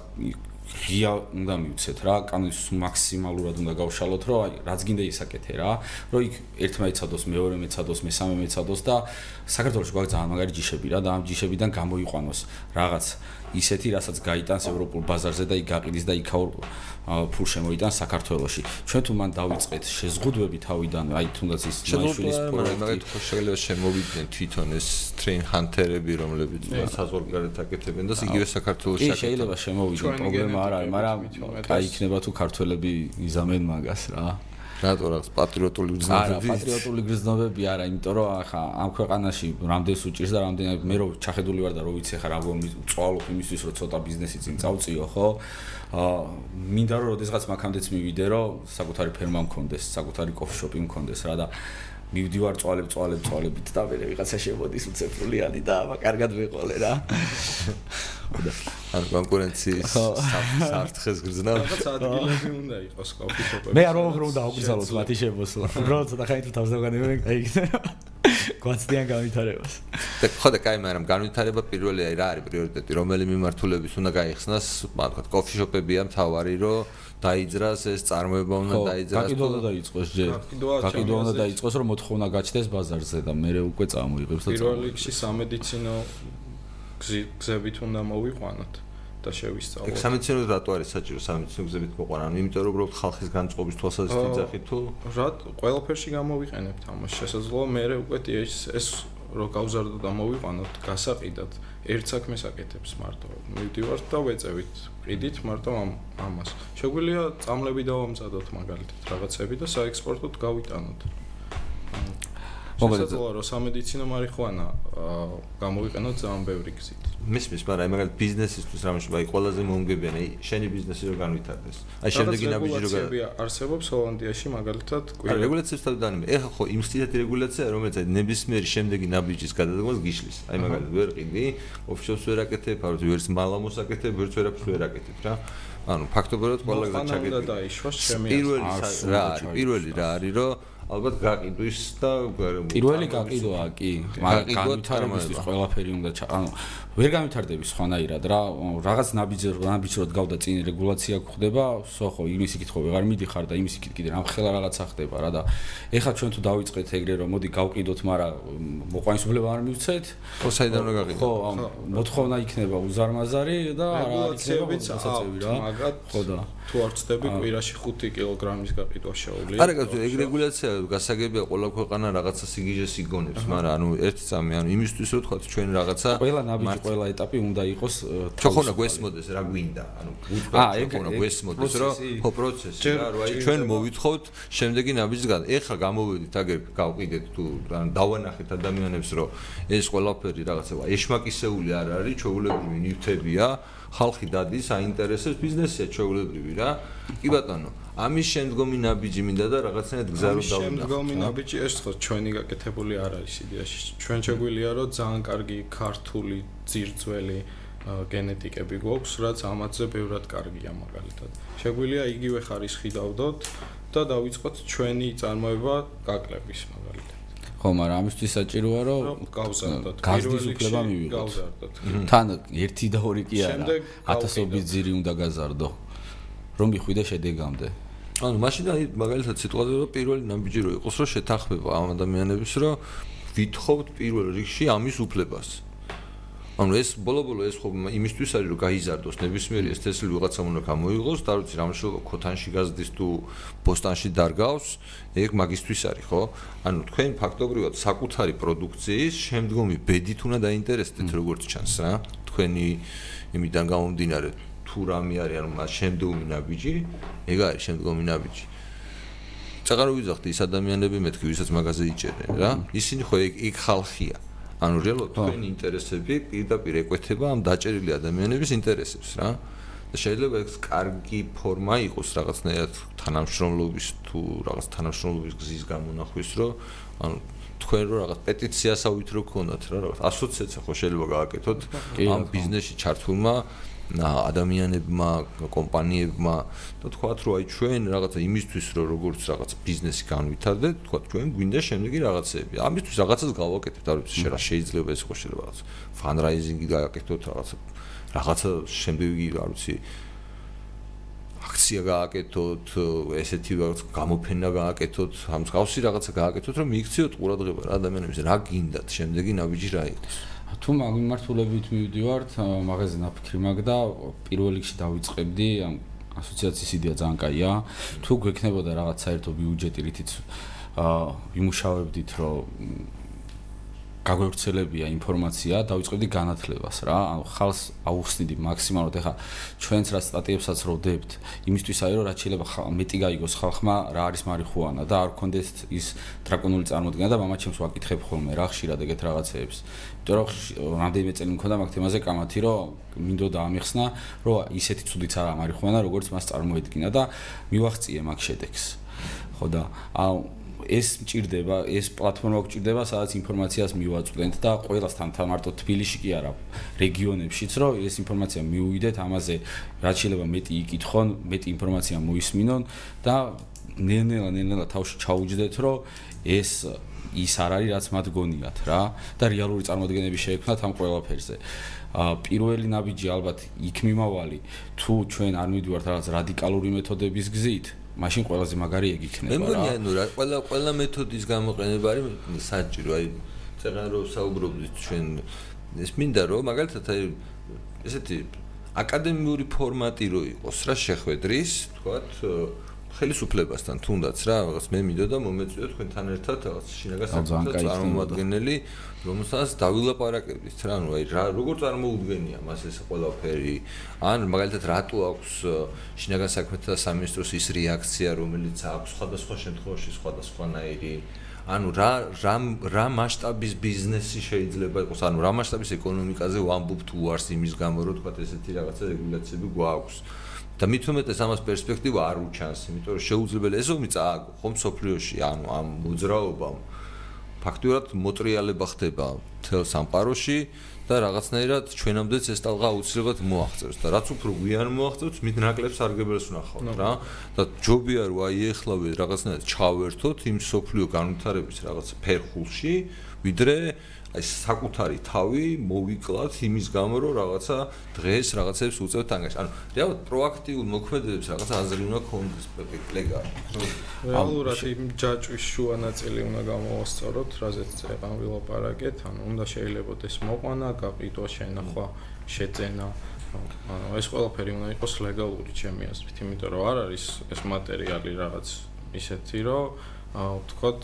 ღია უნდა მივცეთ რა, კანონის მაქსიმალურად უნდა გავშალოთ, რომ აი რაც გინდა ისაკეთე რა, რომ იქ ერთმა ეცადოს, მეორე მეცადოს, მესამე მეცადოს და საქართველოს გვაქვს ძალიან მაგარი ჯიშები რა და ამ ჯიშებიდან გამოიყვანოს რაღაც ისეთი, რასაც გაიტანს ევროპულ ბაზარზე და იქ გაყიდის და იქაურ ფულ შემოიტანს საქართველოში. ჩვენ თუ მან დავიწყეთ შეზღუდვები თავიდან, აი თუნდაც ის მაიშვილის პროექტი, ხო შეიძლება შემოვიდნენ თვითონ ეს train hunter-ები, რომლებიც საზღვარგარეთ აკეთებენ და იგივე საქართველოს შეკეთება. კი, შეიძლება შემოვიდნენ, პრობლემა არ არის, მაგრამ აი იქნება თუ ქართველები იზამენ მაგას რა. რატო რაღაც პატრიოტული გრძნობები? არა, პატრიოტული გრძნობები არა, იმიტომ რომ ახლა ამ ქვეყანაში რამდენს უჭირს და რამდენად მე რო ჩახედული ვარ და რო ვიცი ახლა რა გონი წვალობ იმისთვის რომ ცოტა ბიზნესი წინ წავწიო, ხო? აა მინდა რომ ოდესღაც მაგამდეც მივიდე რომ საკუთარი ფერმა მქონდეს, საკუთარი კოფშოპი მქონდეს რა და მივდივარ წვალებ წვალებ წვალებით და მე ვიღაცა შემოდის უცეფრულიანი და აბა კარგად ვიყოლე რა. ან კონკურენციის საფრთხეს გრძნო. რაღაც ადგილები უნდა იყოს კოფიშოპები. მე არ ვამბობ რომ დაუგზავნოთ მათი შემოსვლა. უბრალოდ ცოტა ხაით თავს დავგანებენ აი გვაცდიან განვითარებას. და ხო და კაი მაგრამ განვითარება პირველი რა არის პრიორიტეტი რომელი მიმართულების უნდა გაიხსნას, მაგათ კოფიშოპებია მთავარი რომ დაიძრას ეს წარმოება უნდა დაიძრას. გაკიდვა უნდა დაიწყოს ჯერ. გაკიდვა უნდა დაიწყოს რომ მოთხოვნა გაჩნდეს ბაზარზე და მე უკვე წამოიღებს და პირველ რიგში სამედიცინო გზებით უნდა მოვიყვანოთ და შევისწავლოთ. ეგ სამედიცინო რატო არის საჭირო სამედიცინო გზებით მოყვანა? იმიტომ რომ უბრალოდ ხალხის განწყობის თვალსაზრისით ძახით თუ რა ყველაფერში გამოვიყენებთ ამას შესაძლოა მე უკვე ეს რო გავზარდო და მოვიყვანოთ გასაყიდად ერთ საქმეს აკეთებს მარტო. მივდივართ და ვეწევით ყიდით მარტო ამ ამას. შეგვიძლია წამლები დავამზადოთ მაგალითად რაღაცები და საექსპორტოდ გავიტანოთ მოგეცეთ რომ სამედიცინო მარიხვანა გამოვიყენოთ ძალიან ბევრი გზით. მისმის, მაგრამ აი მაგალითად ბიზნესისთვის რამე შეიძლება აი ყველაზე მომგებიან აი შენი ბიზნესი რო განვითარდეს. აი შემდეგი ნაბიჯი რო არსებობს ჰოლანდიაში მაგალითად კვირა. რეგულაციებს თავდანიმე. ეხა ხო იმ სტილით რეგულაცია რომელიც აი ნებისმიერი შემდეგი ნაბიჯის გადადგმას გიშლის. აი მაგალითად ვერ ყიდი, ოფშორს ვერ აკეთებ, არც ვერც მალამოს აკეთებ, ვერც ვერაფერს ვერ აკეთებ რა. ანუ ფაქტობრივად ყველა გზა ჩაგეთქვი. პირველი რა არის? პირველი რა არის რომ ალბათ გაყიდვის და პირველი გაყიდვა კი. განვითარებისთვის ყველაფერი უნდა ანუ ვერ განვითარდები სხვანაირად რა რაღაც ნაბიჯი ნაბიჯროდ გავდა წინ რეგულაცია გხდება სოხო იმის იქით ხო ვეღარ მიდიხარ და იმის იქით კიდე რამხელა რაღაცა ხდება რა და ეხლა ჩვენ თუ დავიწყეთ ეგრე რომ მოდი გავყიდოთ მაგრამ მოყვანისმულება არ მივცეთ. ხო საიდან რა გაყიდო ხო მოთხოვნა იქნება უზარმაზარი და რა იქნება საწევი რა. ხო და თუ არ ცდები კვირაში 5 კილოგრამის გაყიდვა შეუძლია. არა ეგ რეგულაცია გასაგებია ყველა ქვეყანა რაღაცა სიგიჟეს იგონებს მაგრამ ანუ ერთი წამი ანუ იმისთვის რომ თქვა ჩვენ რაღაცა ყველა ნაბიჯი ყველა ეტაპი უნდა იყოს ჩვენ ხონა გვესმოდეს რა გვინდა ანუ აა ეგ ხონა გვესმოდეს რომ ხო პროცესი რა რა ჩვენ მოვითხოვთ შემდეგი ნაბიჯისგან ეხლა გამოვედით აგერ გავყიდეთ თუ ან დავანახეთ ადამიანებს რომ ეს ყველაფერი რაღაცა ეშმაკისეული არ არის ჩვეულებრივი ნივთებია ხალხი დადის აინტერესებს ბიზნესია ჩვეულებრივი რა. კი ბატონო ამის შემდგომი ნაბიჯი მინდა და რაღაცნაირად გზა რომ დავინახო. შემდგომი ნაბიჯი ეს ხო ჩვენი გაკეთებული არ არის იდეაში. ჩვენ შეგვიძლია რომ ძალიან კარგი ქართული ძირძველი გენეტიკები გვაქვს, რაც ამათზე ბევრად კარგია მაგალითად. შეგვიძლია იგივე ხარისხი დავდოთ და დავიწყოთ ჩვენი წარმოება გაკლების მაგალითად. ხო, მაგრამ ამისთვის საჭიროა რომ გავზარდოთ. გაზდის უფლება მივიღოთ. გავზარდოთ. თან ერთი და ორი კი არა. ათასობით ძირი უნდა გაზარდო. რომ მიხვიდე შედეგამდე. ანუ მაშინ აი მაგალითად სიტუაცია რომ პირველი ნაბიჯი რო იყოს რომ შეთანხმება ამ ადამიანების რომ ვითხოვთ პირველ რიგში ამის უფლებას. ანუ ეს ბოლო-ბოლო ეს ხო იმისთვის არის რომ გაიზარდოს ნებისმიერი ეს თესლი ვიღაცამ უნდა გამოიღოს და ვიცი რამე შეიძლება ქოთანში გაზდის თუ ბოსტანში დარგავს ეგ მაგისტვის არის ხო? ანუ თქვენ ფაქტობრივად საკუთარი პროდუქციის შემდგომი ბედით უნდა დაინტერესდეთ როგორც ჩანს რა თქვენი იმიდან გამომდინარე თუ რამე არის ანუ მას შემდგომი ნაბიჯი, ეგ არის შემდგომი ნაბიჯი. წაღარო ვიზახდი ის ადამიანები მეთქი, ვისაც მაგაზე იჭერენ რა. ისინი ხო ეგ ეგ ხალხია. ანუ რეალურად თქვენი ინტერესები პირდაპირ ეკვეთება ამ დაჭერილი ადამიანების ინტერესებს რა. და შეიძლება ეს კარგი ფორმა იყოს რაღაცნაირად თანამშრომლობის თუ რაღაც თანამშრომლობის გზის გამონახვის, რომ ანუ თქვენ რო რაღაც პეტიციას ავითრო ქონათ რა რაღაც ასოციაცია ხო შეიძლება გააკეთოთ ამ ბიზნესში ჩართულმა ადამიანებმა, კომპანიებმა და თქვათ რომ აი ჩვენ რაღაცა იმისთვის რომ როგორც რაღაც ბიზნესი განვითარდეთ, თქვათ ჩვენ გვინდა შემდეგი რაღაცები. ამისთვის რაღაცას გავაკეთებთ, არ ვიცი, შეიძლება შეიძლება ეს ხო შეიძლება რაღაც ფანრაიზინგი გააკეთოთ რაღაცა რაღაცა შემდეგი არ ვიცი აქცია გააკეთოთ, ესეთი რაღაც გამოფენა გააკეთოთ, ამ მსგავსი რაღაცა გააკეთოთ, რომ მიიქციოთ ყურადღება რა ადამიანებს რა გინდათ, შემდეგი ნაბიჯი რა იყოს. თუ მაგ მიმართულებით მივდივართ, მაღაზია ნაფიქრი მაგ და პირველ რიგში დავიწყებდი ამ ასოციაციის იდეა ძალიან კაია. თუ გვექნებოდა რაღაც საერთო ბიუჯეტი, რითიც აა ვიმუშავებდით, რომ გაგვევრცელებია ინფორმაცია, დავიწყებდი განათლებას რა. ანუ ხალს აუხსნიდი მაქსიმალურად. ეხა ჩვენც რა სტატიებსაც როდებთ, იმისთვის აი რომ რაც შეიძლება მეტი გაიგოს ხალხმა რა არის მარიხუანა და არ გქონდეს ის დრაკონული წარმოდგენა და მამაჩემს ვაკითხებ ხოლმე რა ხშირად ეგეთ რაღაცეებს. იმიტომ რომ რამდენიმე წელი მქონდა მაგ თემაზე კამათი, რომ მინდოდა ამიხსნა, რომ ისეთი ცუდიც არა მარიხუანა, როგორც მას წარმოედგინა და მივახციე მაგ შედეგს. ხო და აუ ეს მჭirdება, ეს პლატფორმა გჭirdება, სადაც ინფორმაციას მივაწვდენთ და ყველასთან თან მარტო თბილისში კი არა, რეგიონებშიც, რომ ეს ინფორმაცია მიუვიდეთ, ამაზე რაც შეიძლება მეტი იკითხონ, მეტი ინფორმაცია მოისმინონ და ნელ-ნელა ნელ-ნელა თავში ჩაუჯდეთ, რომ ეს ის არ არის, რაც მათ გონიათ რა და რეალური წარმოადგენები შეექმნათ ამ ყველაფერზე. ა პირველი ნაბიჯი ალბათ იქ მიმავალი თუ ჩვენ არ მიდივართ რაღაც რადიკალური მეთოდების გზით მაშინ ყველაზე მაგარი ეგ იქნება რა. მე მგონი ანუ რა ყველა ყველა მეთოდის გამოყენება არის საჭირო. აი ცეღან რო საუბრობდით ჩვენ ეს მინდა რომ მაგალითად აი ესეთი აკადემიური ფორმატი რო იყოს რა შეხვედრის, თქვათ ხელისუფლებასთან თუნდაც რა რაღაც მე მინდოდა მომეწვიო თქვენთან ერთად რაღაც შინაგან საკუთრებას წარმომადგენელი რომელსაც დავილაპარაკებდით რა ანუ აი რა როგორ წარმოუდგენია მას ეს ყველაფერი? ან მაგალითად რატო აქვს შინაგან საქმეთა სამინისტროს ის რეაქცია რომელიც აქვს სხვადასხვა შემთხვევაში სხვადასხვანაირი? ანუ რა რა რა მასშტაბის ბიზნესი შეიძლება იყოს? ანუ რა მასშტაბის ეკონომიკაზე ვამბობ თუ არს იმის გამო რომ თქვა ესეთი რაღაცა რეგულაციები გვაქვს და მით უმეტეს ამას პერსპექტივა არ უჩანს იმიტომ რომ შეუძლებელი ესომი წააგო ხომ სოფლიოში ანუ ამ მოძრაობამ. ფაქტურად მოტრიალება ხდება თელ სამყაროში და რაღაცნაირად ჩვენამდეც ეს ტალღა აუცილებლად მოაღწევს და რაც უფრო გვიან მოაღწევს, მით ნაკლებს არგებელს ვნახავთ რა. და ჯობია რომ აი ეხლავე რაღაცნაირად ჩავერთოთ იმ სოფლიო განვითარების რაღაც ფერხულში, ვიდრე აი საკუთარი თავი მოვიკლათ იმის გამო რომ რაღაცა დღეს რაღაცებს უწევთ ანგარიშს. ანუ რეალურად პროაქტიულ მოქმედებებს რაღაცა აზრი უნდა ქონდეს პლეგა. რეალურად იმ ჯაჭვის შუა ნაწილი უნდა გამოვასწოროთ, რაზეც წერან ვილაპარაკეთ, ანუ უნდა შეიძლებაოდეს მოყვანა, გაყიდვა, შენახვა, შეძენა. ანუ ეს ყველაფერი უნდა იყოს ლეგალური ჩემი აზრით, იმიტომ რომ არ არის ეს მატერიალი რაღაც ისეთი, რომ აა ვთქვათ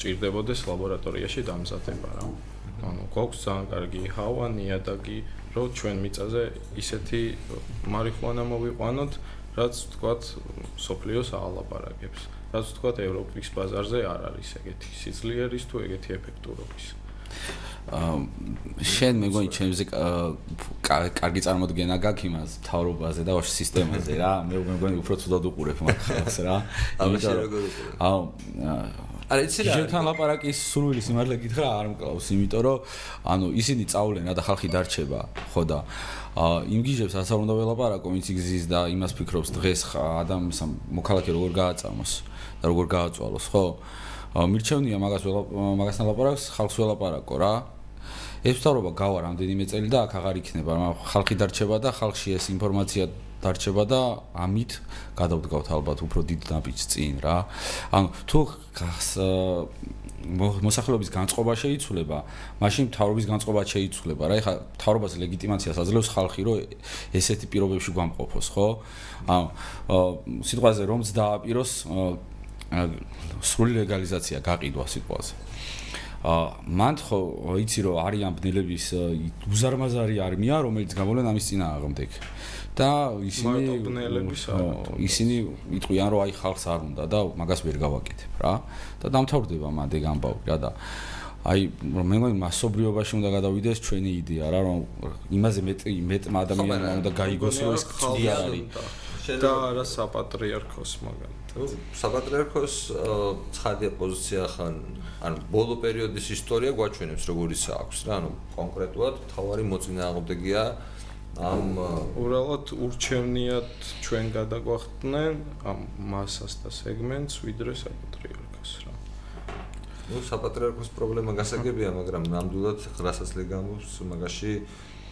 ჭირდებოდეს ლაბორატორიაში დამზადება რა. ანუ გვაქვს ძალიან კარგი ჰავა, ნიადაგი, რომ ჩვენ მიწაზე ისეთი მარიხუანა მოვიყვანოთ, რაც თქვათ სოფლიოს აალაპარაკებს. რაც თქვათ ევროპის ბაზარზე არ არის ეგეთი სიძლიერის თუ ეგეთი ეფექტურობის. აა შენ მეგონი ჩემზე კარგი წარმოდგენა გაქვს იმას თავრობაზე და ვაშ სისტემაზე რა მე მეგონი უფრო ცუდად უყურებ მაგ ხალხს რა ამაში როგორ უყურებ აუ არა იცი რა. ჯერთან ლაპარაკის სურვილი სიმართლე გითხრა არ მკლავს იმიტომ რომ ანუ ისინი წაულენ და ხალხი დარჩება ხო და იმ გიჟებს ასე უნდა ველაპარაკო ვინც იგზის და იმას ფიქრობს დღეს ადამიანს მოქალაქე როგორ გააწამოს და როგორ გააწვალოს ხო? მირჩევნია მაგას მაგასთან ლაპარაკს ხალხს ველაპარაკო რა. ეს ვთქვა გავა რამდენიმე წელი და აქ აღარ იქნება ხალხი დარჩება და ხალხში ეს ინფორმაცია დარჩება და ამით გადავდგავთ ალბათ უფრო დიდ ნაბიჯს წინ რა. ანუ თუ მოსახლეობის განწყობა შეიცვლება, მაშინ თავრობის განწყობა შეიცვლება რა. ეხლა თავრობას ლეგიტიმაციას აძლევს ხალხი, რომ ესეთი პირობებში გვამყოფოს, ხო? ანუ სიტყვაზე რომც დააპიროს სრული ლეგალიზაცია გაყიდვა სიტყვაზე. ა მან ხო იცი რომ არიან ბნელების უზარმაზარი არმია რომელიც გამოვლენ ამის წინააღმდეგ და ისინი ისინი იტყვიან რომ აი ხალხს არ უნდა და მაგას ვერ გავაკეთებ რა. და დამთავრდება მანდ ეგ ამბავი რა და აი რომ მე მგონი მასობრიობაში უნდა გადავიდეს ჩვენი იდეა რა რომ იმაზე მეტი მეტმა ადამიანმა უნდა გაიგოს რომ ეს ცუდი არის და რა საპატრიარქოს მაგალითად საპატრიარქოს ცხადია პოზიცია ხან ანუ ბოლო პერიოდის ისტორია გვაჩვენებს როგორიც აქვს რა ანუ კონკრეტულად თავარი მოწინააღმდეგეა ამ უბრალოდ ურჩევნიათ ჩვენ გადაგვახდნენ ამ მასას და სეგმენტს ვიდრე საპატრიარქოს რა. ну საპატრიარქოს პრობლემა გასაგებია, მაგრამ ნამდვილად რასაც ლეგამოს მაგაში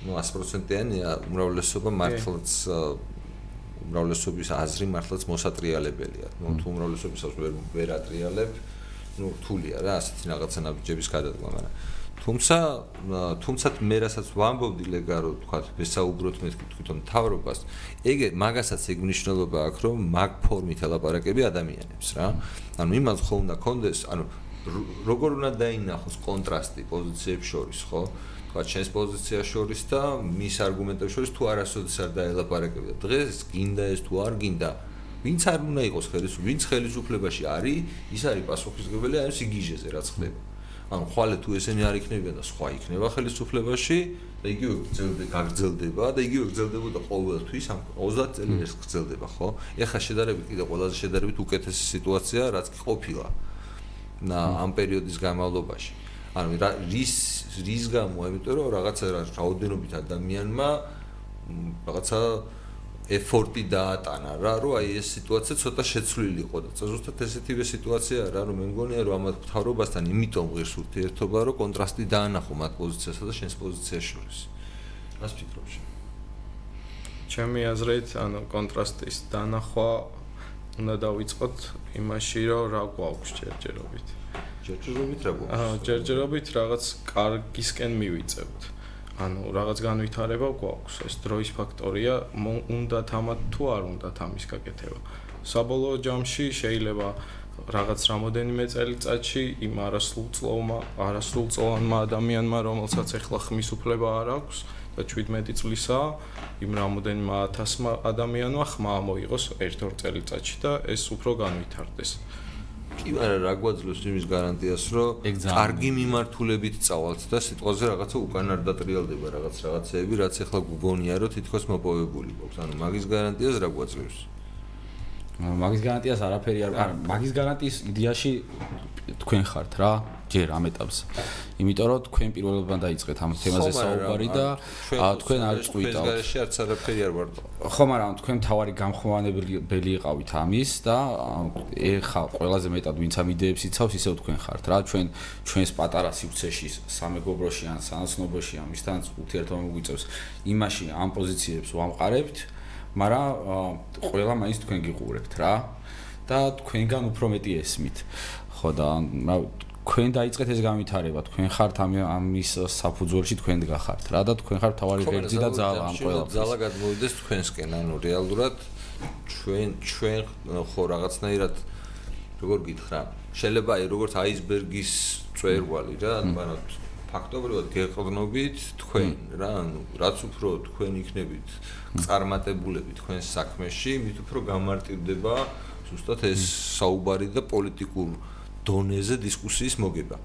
ну 100%-იანია უმრავლესობა მართლაც უმრავლესობის აზრი მართლაც მოსატრიალებელია. ნუ თუ უმრავლესობისას ვერ ვერ ატრიალებ, ნუ რთულია რა ასეთი რაღაცა ნაბიჯების გადადგმა, მაგრამ თუმცა თუმცა მე რასაც ვამბობდი ლეგარო თქვა ვესაუბროთ მე თვითონ თავრობას ეგ მაგასაც ეგ მნიშვნელობა აქვს რომ მაგ ფორმით ელაპარაკები ადამიანებს რა. ანუ იმას ხო უნდა კონდეს ანუ როგორ უნდა დაინახოს კონტრასტი პოზიციებს შორის ხო? თქვა ჩვენს პოზიციას შორის და მის არგუმენტებს შორის თუ არასოდეს არ დაელაპარაკებია დღეს გინდა ეს თუ არ გინდა ვინც არ უნდა იყოს ხელისუფლება ვინც ხელისუფლებაში არის ის არის პასუხისგებელი აი ეს იგიჟეზე რაც ხდება ანუ ხვალე თუ ესენი არ იქნებიან და სხვა იქნება ხელისუფლებაში და იგივე გრძელდება გაგრძელდება და იგივე გრძელდებოდა ყოველთვის ამ 30 წელი ეს გრძელდება ხო? ეხლა შედარებით კიდე ყველაზე შედარებით უკეთესი სიტუაცია რაც კი ყოფილა ამ პერიოდის განმავლობაში. ანუ რის რის გამო? ამიტომ რომ რაღაცა რაოდენობით ადამიანმა რაღაცა ეფორტი დაატანა რა რომ აი ეს სიტუაცია ცოტა შეცვლილი იყო და ზუსტად ესეთივე სიტუაცია რა რომ მე მგონია რომ ამათ თავრობასთან იმიტომ ღირს ურთიერთობა რომ კონტრასტი დაანახო მათ პოზიციასა და შენს პოზიციას შორის. რას ფიქრობ შენ? ჩემი აზრით ანუ კონტრასტის დანახვა უნდა დავიწყოთ იმაში რომ რა გვაქვს ჯერჯერობით. ჯერჯერობით რა გვაქვს? აა ჯერჯერობით რაღაც კარგისკენ მივიწევთ ანუ რაღაც განვითარება გვაქვს. ეს დროის ფაქტორია უნდა თამათ თუ არ უნდა თამის გაკეთება. საბოლოო ჯამში შეიძლება რაღაც რამოდენიმე წელიწადში იმ არასრულწლოვმა არასრულწლოვანმა ადამიანმა რომელსაც ეხლა ხმის უფლება არ აქვს და 17 წლისა იმ რამოდენიმე ათასმა ადამიანმა ხმა მოიღოს ერთ-ორ წელიწადში და ეს უფრო განვითარდეს კი არა რა გვაძლევს იმის გარანტიას რომ კარგი მიმართულებით წავალთ და სიტყვაზე რაღაცა უკან არ დატრიალდება რაღაც რაღაცეები რაც ახლა გგონია რომ თითქოს მოპოვებული გვაქვს. ანუ მაგის გარანტიას რა გვაძლევს? მაგის გარანტიას არაფერი არ მაგის გარანტიის იდეაში თქვენ ხართ რა ჯერ ამ ეტაპს. იმიტომ რომ თქვენ პირველობიდან დაიწყეთ ამ თემაზე საუბარი და თქვენ არ წვიტავთ. თქვენ გარეშე არც არაფერი არ ვარ. ხო, მაგრამ თქვენ თავარი გამხმოვანებელი იყავით ამის და ეხა ყველაზე მეტად ვინც ამ იდეებს იცავს, ისევ თქვენ ხართ რა. ჩვენ ჩვენს პატარა სივრცეში, სამეგობროში ან სანაცნობოში ამისთან ურთიერთობა მოგვიწევს. იმაში ამ პოზიციებს ვამყარებთ, მაგრამ ყველა მაინც თქვენ გიყურებთ რა. და თქვენგან უფრო მეტი ესმით. ხო და თქვენ დაიწყეთ ეს განვითარება, თქვენ ხართ ამ ამის საფუძველში თქვენ დგახართ რა და თქვენ ხართ თავარი ღერძი და ძალა ამ ყველაფერს. ძალა გადმოვიდეს თქვენსკენ, ანუ რეალურად ჩვენ ჩვენ ხო რაღაცნაირად როგორ გითხრა, შეიძლება აი როგორც აისბერგის წვერვალი რა, ანუ ფაქტობრივად გეყრდნობით თქვენ რა, ანუ რაც უფრო თქვენ იქნებით წარმატებულები თქვენ საქმეში, მით უფრო გამარტივდება ზუსტად ეს საუბარი და პოლიტიკურ დონეზე დისკუსიის მოგება.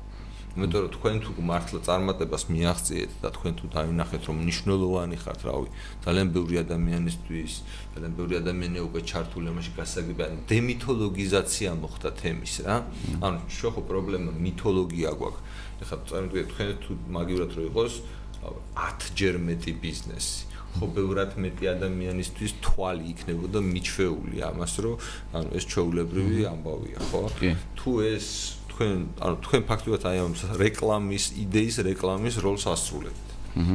იმიტომ რომ თქვენ თუ მართლა წარმატებას მიაღწიეთ და თქვენ თუ დაინახეთ რომ მნიშვნელოვანი ხართ, რავი, ძალიან ბევრი ადამიანისთვის, ძალიან ბევრი ადამიანი უკვე ჩართული ამაში გასაგებია, დემითოლოგიზაცია მოხდა თემის რა. ანუ შეხო პრობლემა მითოლოგია გვაქვს. ეხლა წარმოგიდგენთ თქვენ თუ მაგივრად რო იყოს 10 ჯერ მეტი ბიზნესი. ხო ბევრად მეტი ადამიანისთვის თვალი იქნებოდა მიჩვეული ამას რომ ანუ ეს ჩაულებრივი ამბავია ხო? თუ ეს თქვენ ანუ თქვენ ფაქტობრივად აი ამ რეკლამის იდეის რეკლამის როლს ასრულებთ.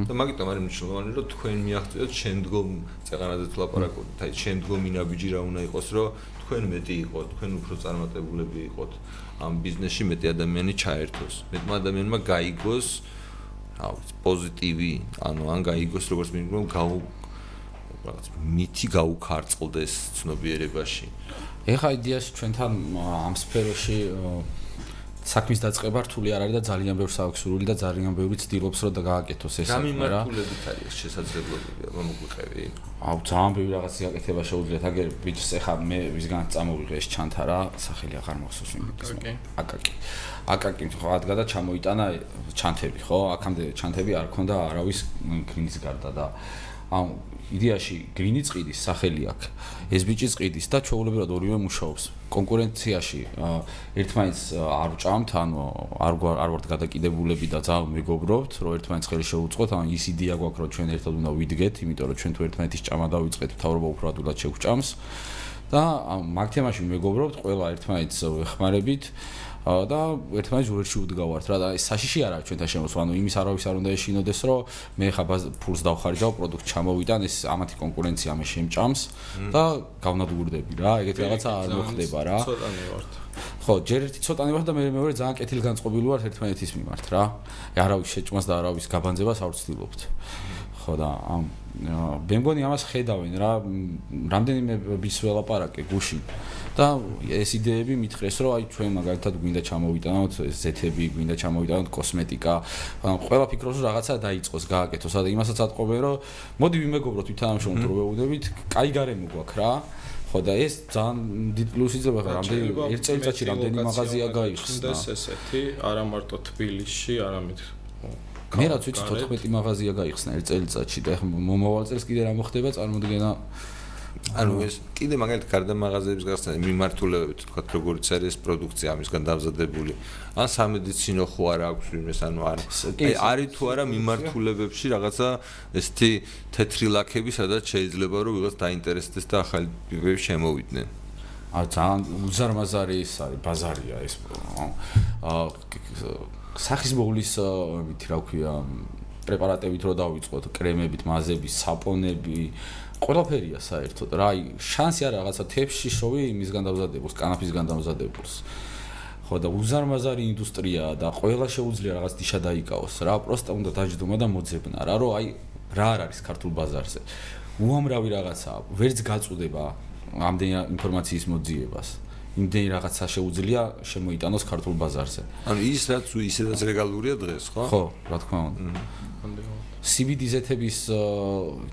და მაგიტომ არის მნიშვნელოვანი რომ თქვენ მიაღწიოთ შემდგომ წეღანაზე თუ ლაპარაკობთ. აი შემდგომი ნაბიჯი რა უნდა იყოს რომ თქვენ მეტი იყოთ თქვენ უფრო წარმატებულები იყოთ ამ ბიზნესში მეტი ადამიანი ჩაერთოს. მეტმა ადამიანმა გაიგოს აუ პოზიტივი ანუ ან გაიგოს როგორც მინიმუმ გაუ რაღაც მითი გაუქარწყლდეს ცნობიერებაში. ეხა იდეაში ჩვენთან ამ სფეროში საქმის დაწყება რთული არ არის და ძალიან ბევრ საქსურული და ძალიან ბევრი ცდილობს რომ გააკეთოს ეს საქმე რა. გამიმართულებით არის შესაძლებლობები, რომ მოგვიყევი. აუ ძალიან ბევრი რაღაც გააკეთება შეუძლიათ, აგერ ბიჭს ეხა მე ვისგან წამოვიღე ეს ჩანთა რა, სახელი აღარ მახსოვს იმის. აკაკი. აკაკი ხო ადგა და ჩამოიტანა ჩანთები, ხო? აქამდე ჩანთები არ ქონდა არავის გრინის გარდა და ანუ იდეაში გრინი წიდის სახელი აქვს. ეს ბიჭი წიდის და ჩაულებრად ორივე მუშაობს. კონკურენციაში ერთმანეთს არ ვჭამთ, ანუ არ არ ვართ გადაკიდებულები და ძალიან მეგობრობთ, რომ ერთმანეთს ხელი შეუწყოთ, ანუ ის იდეა გვაქვს, რომ ჩვენ ერთად უნდა ვიდგეთ, იმიტომ რომ ჩვენ თუ ერთმანეთის ჭამა დავიწყეთ, თავრობა უფრო ადვილად შევჭამს. და მაგ თემაში მეგობრობთ, ყველა ერთმანეთს ვეხმარებით. და ერთმანეთს ურჩი უდგავართ რა და ეს საშიში არა ჩვენთან შემოსვა ანუ იმის არავის არ უნდა ეშინოდეს რომ მე ხა ფულს დავხარჯავ პროდუქტ ჩამოვიდან ეს ამათი კონკურენცია მე შემჭამს და გავნადგურდები რა ეგეთი რაღაცა არ მოხდება რა. ცოტანი ვართ. ხო ჯერ ერთი ცოტანი ვარ და მე მეორე ძალიან კეთილ განწყობილი ვარ ერთმანეთის მიმართ რა. არავის შეჭმას და არავის გაბანძებას არ ვცდილობთ ხო და ამ მე მგონი ამას ხედავენ რა რამდენიმე ვის ველაპარაკე გუშინ. და ეს იდეები მითხრეს რომ აი ჩვენ მაგალითად გვინდა ჩამოვიტანოთ ზეთები გვინდა ჩამოვიტანოთ კოსმეტიკა. ყველა ფიქრობს რომ რაღაცა დაიწყოს გააკეთოს. და იმასაც ატყობენ რომ მოდი ვიმეგობროთ ვითანამშრომლობთ რო ვეუბნებით კაი გარემო გვაქვს რა. ხო და ეს ძალიან დიდ პლუსი ძება ხა რამდენი ერთ წელიწადში რამდენი მაღაზია გაიხსნა. ეს ესეთი არა მარტო თბილისში არამედ მე რაც ვიცი 14 მაღაზია გაიხსნა ერთ წელიწადში და ეხლა მომავალ წელს კიდე რა მოხდება წარმოდგენა? ანუ ეს კიდე მაგალითად გარდა მაღაზიების გახსნა მიმართულებებით თქვა როგორიც არის პროდუქცია ამისგან დამზადებული. ან სამედიცინო ხო არ აქვს ვინმეს ანუ არ არის თუ არა მიმართულებებში რაღაცა ესეთი თეთრი ლაქები სადაც შეიძლება რომ ვიღაც დაინტერესდეს და ახალი პირები შემოვიდნენ. ა ძალიან უზარმაზარი ის არის ბაზარია ეს აა სახის მოვლის მით რა ქვია პრეპარატებით რო დავიწყოთ კრემებით, მაზებით, საპონები, ყველაფერია საერთოდ. რა, შანსი არა რაღაცა თებში შოვი იმისგან დამზადებულს, კანაფისგან დამზადებულს. ხო და უზარმაზარი ინდუსტრიაა და ყველა შეუძლია რაღაც დიშა დაიკავოს. რა, პროსტა უნდა დაждდომა და მოძებნა რა, რომ აი რა არ არის ქართულ ბაზარზე. უამრავი რაღაცაა, ვერც გაწუდება ამდენი ინფორმაციის მოძიებას. იმდენი რაღაცა შეუძლია შემოიტანოს ქართულ ბაზარზე. ანუ ის რაც ისედაც ლეგალურია დღეს, ხო? ხო, რა თქმა უნდა. CBD-ზეთების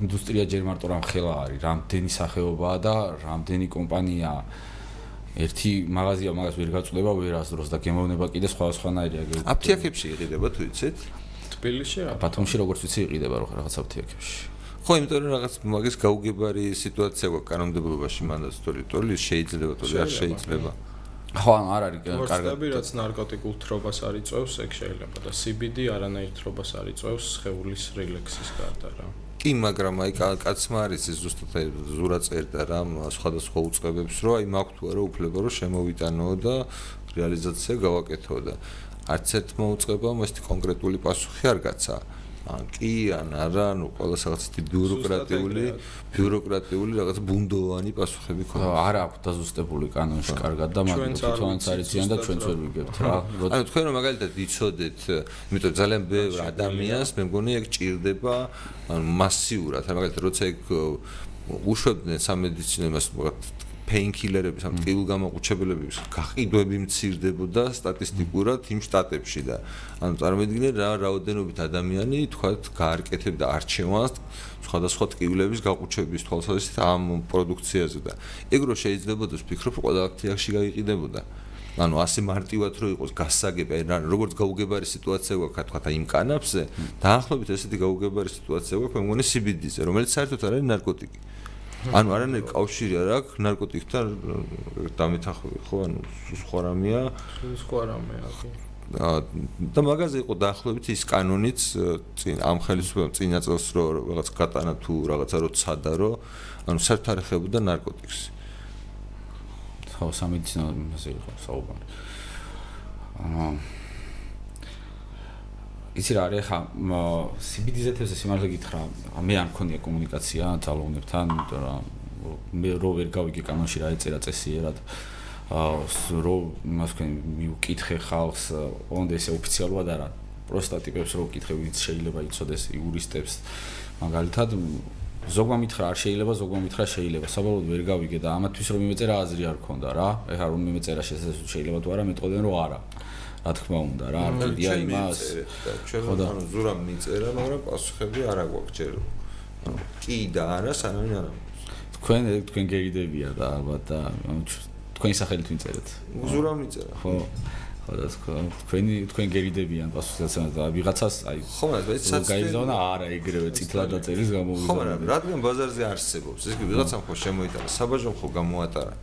ინდუსტრია ჯერ მარტო რამ ხელა არის, რამდენი სახეობაა და რამდენი კომპანია ერთი მაღაზია მაგას ვერ გაწუდება ვერასდროს და გემოვნება კიდე სხვა სხვანაირია. აფთიაქებში იყიდება თუ იცით? თბილისში რა? ბათუმში როგორც ვიცი იყიდება რაღაც აფთიაქებში. ხო, იმიტომ რომ რაღაც მაგის გაუგებარი სიტუაცია გვაქვს კანონმდებლობაში მანდაც თორე თორე შეიძლება თორე არ შეიძლება. ხო, არ არის კარგად. რაც ნარკოტიკულ თრობას არიწევს, ეგ შეიძლება და CBD არანაირ თრობას არიწევს ხეულის რელექსის გარდა რა. კი, მაგრამ აი კაცმა არის ეს ზუსტად ზურა წერდა რა სხვადასხვა უწყებებს, რომ აი მაქვს თუ არა უფლება რომ შემოვიტანო და რეალიზაცია გავაკეთო და არც ერთ მოუწყებამ ეს კონკრეტული პასუხი არ გაცა. ან კი ან არა, ну, ყველა რაღაც ბიუროკრატიული, ბიუროკრატიული რაღაც ბუნდოვანი პასუხები ქონდა. არა აქვს დაზუსტებული კანონში კარგად და მაგრამ თვითონაც არიციან და ჩვენც ვერ ვიგებთ რა. ანუ თქვენ რომ მაგალითად იცოდეთ, იმიტომ ძალიან ბევრ ადამიანს მე მგონი ეგ ჭირდება ანუ მასიურად, მაგალითად როცა ეგ უშვებდნენ სამედიცინო იმას პეინკილერების ამ ტილგამაყუჩებელების გაყიდვები მცირდებოდა სტატისტიკურად იმ შტატებში და ანუ წარმოიდგინე რა რაოდენობით ადამიანი თქვათ გაარკეთებდა არჩევანს სხვადასხვა ტკივილების გაყუჩების თვალსაზრისით ამ პროდუქციაზე და ეგ რო შეიძლებოდა ვფიქრობ ყველა აქტიაში გაიყიდებოდა. ანუ ასე მარტივად რო იყოს გასაგები რა როგორც გაუგებარი სიტუაცია გვაქვს თქვათ აი იმ კანაფზე დაახლოებით ესეთი გაუგებარი სიტუაცია გვაქვს მე მგონი CBD-ზე რომელიც საერთოდ არ არის ნარკოტიკი ანუ არანაირი კავშირი არ აქვს ნარკოტიკთან დამეთახები ხო? ანუ სხვა რამეა? სხვა რამეა კი და მაგაზე იყო დაახლოებით ის კანონიც წინ ამ ხელისუფლებამ წინა წელს რო რაღაც გატანა თუ რაღაცა რო ცადა რო ანუ საერთარეხებოდა ნარკოტიკს. ხო სამედიცინო მასე იყო საუბარი. აა იცი რა არის ხა CBD-ზეთებზე სიმართლე გითხრა მე არ მქონია კომუნიკაცია ძალოვნებთან იმიტომ რომ მე რო ვერ გავიგე კანონში რა ეწერა წესიერად რო მას თქვენ მივკითხე ხალხს ოღონდ ესე ოფიციალურად არა პროსტა ტიპებს რო ვკითხე ვინც შეიძლება იცოდეს იურისტებს მაგალითად ზოგმა მითხრა არ შეიძლება ზოგმა მითხრა შეიძლება საბოლოოდ ვერ გავიგე და ამათვის რომ მიმეწერა აზრი არ ქონდა რა ეხლა რომ მიმეწერა შეიძლება თუ არა მეტყოდნენ რომ არა რა თქმა უნდა რა არ კიდია იმას. ხო და ანუ ზურამ მიწერა მაგრამ პასუხები არ აგვაქვს ჯერ. კი და არა სანამ არა თქვენ თქვენ გეიდებია და ალბათ და თქვენი სახელით ვიწერეთ ზურამ მიწერა. ხო ხო და თქვენი თქვენ გერიდებიან პასუხსაც და ვიღაცას აი ხო მაგრამ ეს საწ გაიზონა არა ეგრევე წითლად დაწერის გამოვიდა ხო მაგრამ რადგან ბაზარზე არსებობს ეს კი ვიღაცამ ხო შემოიტანა საბაჟომ ხო გამოატარა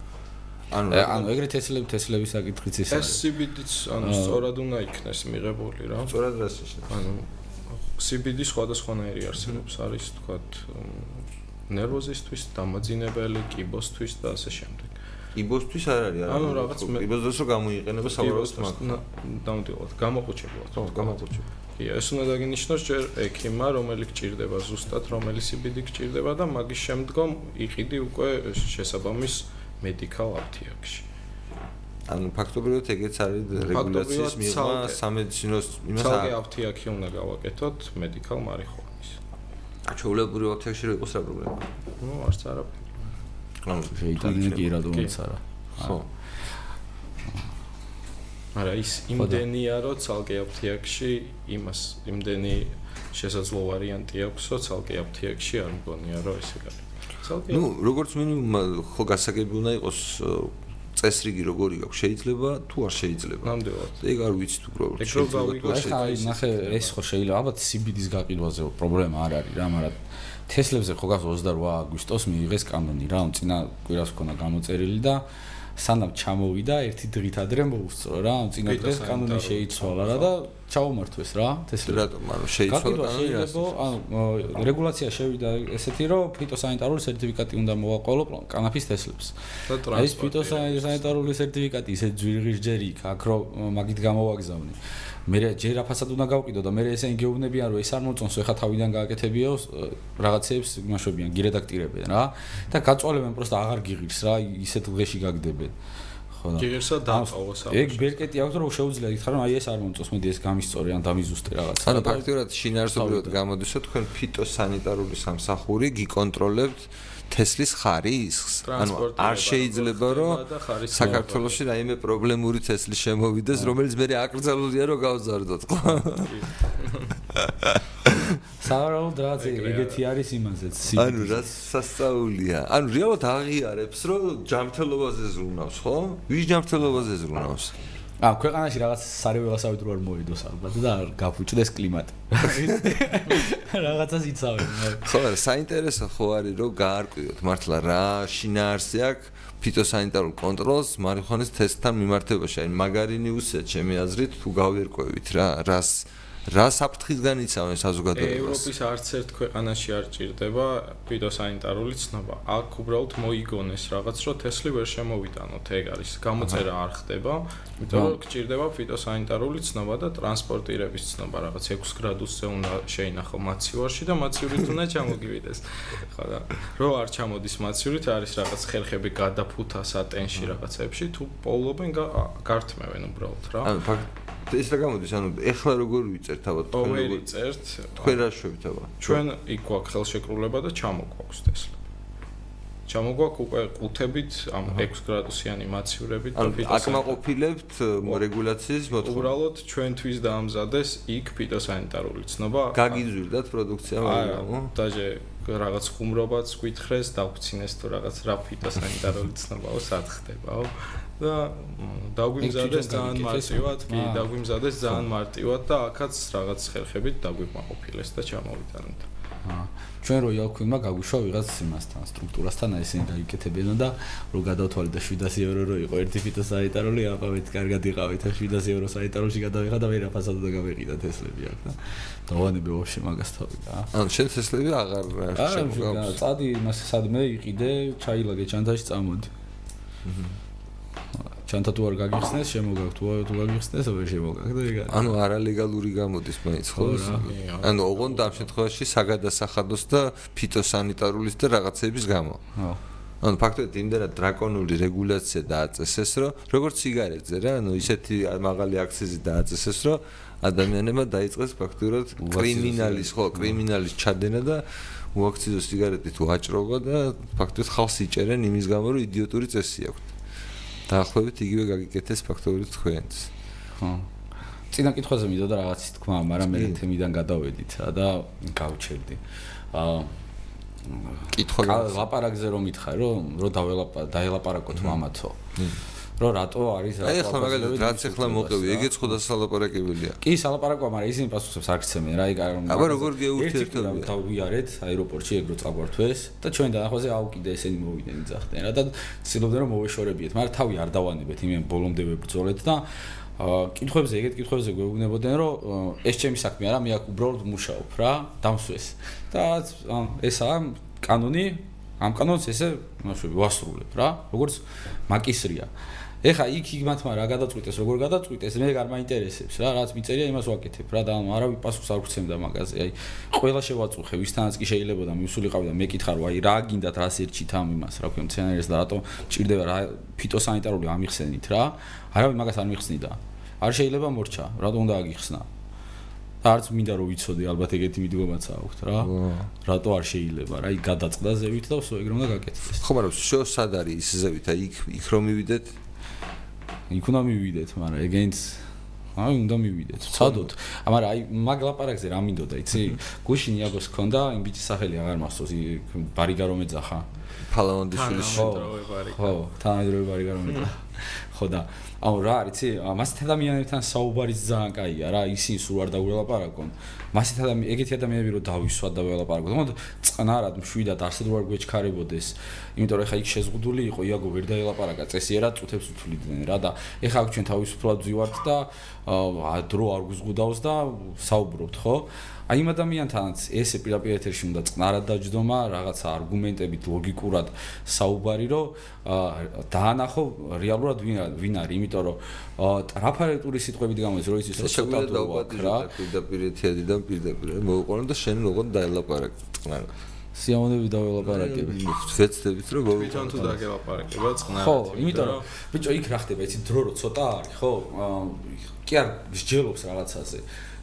ანუ ანუ ეგრეთ ესლები თესლები საკითხიც ის არის. CBD-ც ანუ სწორად უნდა იქნეს მიღებული რა. სწორად რას ისე. ანუ CBD სხვადასხვანაირი არსებობს, არის თქვათ ნერვოზისთვის, დამაძინებელი, კიბოსთვის და ასე შემდეგ. კიბოსთვის არ არის არა. ანუ რაღაც რომ გამოიყენება საბოლოოდ მაგ. დამდილოთ, გამოყუჩებლად. ხო, გამოყუჩებ. კი, ეს უნდა დაგინიშნოს ჯერ ექიმა, რომელიც გჭირდება ზუსტად, რომელი სიბიდი გჭირდება და მაგის შემდგომ იყიდი უკვე შესაბამის მედიკალ აფთიაქში. ანუ ფაქტობრივად ეგეც არის რეგულაციის მიღმა ცალკე. სამედიცინოს იმას ცალკე არ აფთიაქი უნდა გავაკეთოთ მედიკალ მარიხუანის. ჩაულებური აფთიაქში რო იყოს რა პრობლემა. ნუ არც არაფერი. ანუ შეიტანენ კი რატომაც არა. ხო. არა ის იმდენია რომ ცალკე აფთიაქში იმას იმდენი შესაძლო ვარიანტი აქვსო ცალკე აფთიაქში არ მგონია რომ ესე გაქვს. ცალკე ну როგორც მინიმუმ ხო გასაგები უნდა იყოს წესრიგი როგორი გაქვს? შეიძლება თუ არ შეიძლება? ნამდვილად. ეგ არ ვიცით უბრალოდ ეგ რო შეიძლება თუ გავიგო, არ ეხლა აი ნახე ეს ხო შეიძლება ალბათ CBD-ს გაყიდვაზე პრობლემა არ არის რა, მაგრამ თესლებზე ხო გას 28 აგვისტოს მიიღეს კანონი რა, ამ წინა კვირას ქონა გამოწერილი და სანამ ჩამოვიდა ერთი დღით ადრე მოუსწრო რა, ამ წინა დღეს კანონი შეიცვალა რა და ჩაუმართვეს რა, თესლებზე. რატომ ანუ შეიცვალა გაყიდვა კანონი რას შეიძლება, ანუ რეგულაცია შევიდა ესეთი, რომ ფიტოსანიტარული სერტიფიკატი უნდა მოვაყოლო კანაფის თესლებს. ეს ფიტოსანიტარული სერტიფიკატი ისე ძვირღირჯერი იქ აქ რომ მაგით გამოვაგზავნე. მე ჯერ აფასად უნდა გავყიდო და მე ესენი გეუბნებიან რომ ეს არ მოწონს ეხა თავიდან გააკეთებიო რაღაცეებს იმაშობიან გირედაქტირებენ რა და გაწვალებენ პროსტა აღარ გიღირს რა ისეთ დღეში გაგდებენ ხო და გიგერსა დაყავო ეგ ბერკეტი აქვს რომ შეუძლია ითხრა რომ აი ეს არ მომწონს მედი ეს გამისწორე ან დამიზუსტე რაღაც. ანუ ფაქტობრივად შინაარსობრივად გამოდიო თქვენ ფიტოსანიტარული სამსახური გიკონტროლებთ თესლის ხარისხს ანუ არ შეიძლება რომ საქართველოსში რაიმე პრობლემური თესლი შემოვიდეს რომელიც მე აკრძალულია რომ გავზარდოთ ხო სავარაუდოდ რაღაც ეგეთი არის იმაზეც ანუ რა სასწაულია. ანუ რეალურად აღიარებს რომ ჯანმრთელობაზე ზრუნავს ხო? ვის ჯანმრთელობაზე ზრუნავს ა ქვეყანაში რაღაც სარეველასავით რო არ მოედოს ალბათ და არ გაფუჭდეს კლიმატი რაღაცას იცავენ ხო არა საინტერესო ხო არის რომ გაარკვიოთ. მართლა რა შინაარსი აქვს? ფიტოსანიტარულ კონტროლს მარიხუანის თესტთან მიმართებაში. აი მაგარი ნიუსია ჩემი აზრით თუ გავერკვევით რა რას რა საფრთხისგან იცავენ საზოგადოებას ევროპის არც ერთ ქვეყანაში არ ჭირდება ფიტოსანიტარული ცნობა. აქ უბრალოდ მოიგონეს რაღაც, რომ თესლი ვერ შემოვიტანოთ, ეგ არის. გამოწერა არ ხდება, იმიტომ რომ გჭირდება ფიტოსანიტარული ცნობა და ტრანსპორტირების ცნობა, რაღაც 6 გრადუსზე უნდა შეინახო მაცივრში და მაცივრით უნდა ჩამოგივიდეს. ხო და რო არ ჩამოდის მაცივრით, არის რაღაც ხერხები გადაფუთა სატენში რაღაცებში, თუ პოულობენ გა- გართმევენ უბრალოდ რა. ანუ ფაქტ ეს რა გამოდის ანუ ეხლა როგორ ვიწერთ ალბათ თქვენ როგორ წერთ. თქვენ რა შვებთ ალბათ ჩვენ იქ გვაქვს ხელშეკრულება და ჩამოგვაქვს თესლი. ჩამოგვაქვს უკვე ყუთებით ამ 6 გრადუსიანი მაცივრებით და ფიტოსანიტარული. აკმაყოფილებთ რეგულაციის მოთხოვნა უბრალოდ ჩვენთვის დაამზადეს იქ ფიტოსანიტარული ცნობა. გაგიზვირდათ პროდუქცია მაგრამ დაჟე რაღაც ხუმრობაც გვითხრეს, დავქცინეს თუ რაღაც რა ფიტოსანიტარული ცნობაო სად ხდებაო და დაგვიმზადეს ძალიან მარტივად, კი, აა. დაგვიმზადეს ძალიან მარტივად და აქაც რაღაც ხერხებით დაგვიმაყოფილეს და ჩამოვიტანეთ. აა ჩვენ რო იალქვინმა გაგვიშვა ვიღაც იმასთან სტრუქტურასთან აი ესენი გაიკეთებინა და რო გადავთვალე და 700 ევრო რო იყო ერთი ფიტოსანიტარული აყავით კარგად იყავით 700 ევრო სანიტარულში გადავიღა და მე რა ფასად და გავიყიდა თესლები აქ და დავანებე ვაფშე მაგას თავი რა ანუ შენ თესლები აღარ არა შეგვაქვს წადი მას სადმე იყიდე ჩაილაგე ჩანთაში წამოდი ჩანთა თუ არ გაგიხსნეს შემოგაგ თუ თუ გაგიხსნეს ვერ შემოგაგ და ეგ არის ანუ არალეგალური გამოდის მაინც ხო? ანუ ოღონდ ამ შემთხვევაში საგადასახადოს და ფიტოსანიტარულის და რაღაცების გამო. ხო. ანუ ფაქტობრივად იმდენად დრაკონული რეგულაცია დააწესეს, რომ როგორც სიგარეტზე რა, ანუ ისეთი მაღალი აქციზი დააწესეს, რომ ადამიანებმა დაიწყეს ფაქტობრივად კრიმინალის, ხო, კრიმინალის ჩადენა და უაქციზო სიგარეტით ვაჭრობა და ფაქტობრივად ხალხს იჭერენ იმის გამო, რომ იდიოტური წესი აქვთ. დაახლოებით იგივე გაგიკეთეს ფაქტობრივად თქვენს. ხო წინა კითხვაზე მიდოდა რაღაცის თქმა, მაგრამ მე თემიდან გადავედით და გავჩერდი. აა კითხვა ლაპარაკზე რომ მითხარ რომ რომ დაელაპარაკოთ მამათო. რომ რატო არის აი ახლა მაგალითად რაც ახლა მოყევი, ეგეც ხოდა სალაპარაკებელია. კი სალაპარაკოა, მაგრამ ისინი პასუხებს არ გცემენ რა, იქ არ აბა, როგორ გეურთიერთებია? ერთი დავიარეთ აეროპორტში ეგ რო წაგვართვეს და ჩვენ დაახლოებით აუ კიდე ესენი მოვიდნენ იძახდნენ რა და ცდილობდნენ რომ მოვეშორებიეთ, მაგრამ თავი არ დავანებეთ, იმენ ბოლომდე ვებრძოლეთ და აა კითხვებზე ეგეთ კითხვებზე გვეუბნებოდნენ რომ ეს ჩემი საქმე არა, მე აქ უბრალოდ მუშაობ რა, დამსვეს. და ამ ესაა კანონი ამ კანონს ესე ვასრულებ რა როგორც მაკისრია ეხა იქ იგმათმა რა გადაწყვიტეს როგორ გადაწყვიტეს მე არ მაინტერესებს რა რაც მიწერია იმას ვაკეთებ რა და არავი პასუხს არ გცემდა მაგაზე აი ყველა შევაწუხე ვისთანაც კი შეიძლება და მისულიყავი და მეკითხა რომ აი რა გინდათ რა სერჩით ამ იმას რა ქვია მცენარეს და რატომ ჭირდება რა ფიტოსანიტარული ამიხსენით რა? არავი მაგას არ მიხსნიდა. არ შეიძლება მორჩა რატომ უნდა აგიხსნა? არც მინდა რომ ვიცოდე ალბათ ეგეთი მიდგომაც აქვს რა? რატო არ შეიძლება რა? იქ გადაწყდა ზევით და ვსო ეგრე უნდა გაკეთდეს. ხო მაგრამ შო სად არის ის ზევით? აი იქ იქ რომ მივიდეთ იქ უნდა მივიდეთ, მაგრამ ეგენც აი უნდა მივიდეთ. ცადოთ. მაგრამ აი მაგ ლაპარაკზე რა მინდოდა, იცი? გუშინ იაგოს ქონდა იმ ბიჭის სახელი აღარ მახსოვს, ბარიგა რომ ეძახა. ფალაონდიშვილის თანამედროვე ბარიგა. ხო, თანამედროვე ბარიგა რომ ეძახა. ხო და აუ რა არის, იცი? მასეთ ადამიანებთან საუბარიც ძალიან კაია რა, ისინი სულ არ დაუღელაპარაკონ. მასეთ ადამიანი, ეგეთი ადამიანები რომ დავისვათ და ველაპარაკოთ. თუმცა წყნარად მშვიდად არსად რო არ გვეჩქარებოდეს. იმიტომ რომ ეხა იქ შეზღუდული იყო იაგო ვერ დაელაპარაკა წესიერად წუთებს უთვლიდნენ რა და ეხა აქ ჩვენ თავისუფლად ვზივართ და დრო არ გვზღუდავს და საუბრობთ ხო? აი იმ ადამიანთანაც ესე პირაპირ ეთერში უნდა წნარად დაჯდომა რაღაცა არგუმენტებით ლოგიკურად საუბარი რომ დაანახო რეალურად ვინ ვინ არის იმიტომ რომ ტრაფარეტური სიტყვებით გამოდის რომ იცის რომ ცოტა დაუპატიჟო და პირდაპირ ეთიადი და პირდაპირ მოუყოლო და შენ როგორ დაელაპარაკე წნარად სიამონები დაველაპარაკები. შეცდებით რომ თვითონ თუ დაგელაპარაკება წყნარად. ხო, იმიტომ რომ ბიჭო იქ რა ხდება, იცი დრო რო ცოტა არის, ხო? კი არ მსჯელობს რაღაცაზე.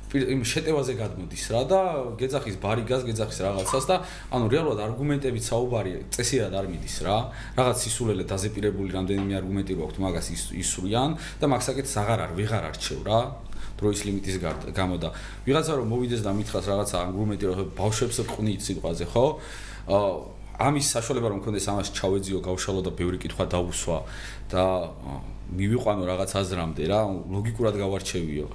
იმ შეტევაზე გადმოდის რა და გეძახის ბარიგას, გეძახის რაღაცას და ანუ რეალურად არგუმენტებით საუბარი წესიერად არ მიდის რა. რაღაც სისულელე დაზეპირებული რამდენიმე არგუმენტი რო აქვს, მაგას ისურიან და მაგ საკეთს აღარ არ ვეღარ არჩევ რა. დროის ლიმიტის გამო და ვიღაცა რომ მოვიდეს და მითხას რაღაცა არგუმენტი რომ ბავშვებს ყვნით სიტყვაზე ხო? აა ამის საშუალება რომ მქონდეს ამას ჩავეძიო, გავშალო და ბევრი კითხვა დაუსვა და მივიყვანო რაღაც აზრამდე რა, ლოგიკურად გავარჩევიო.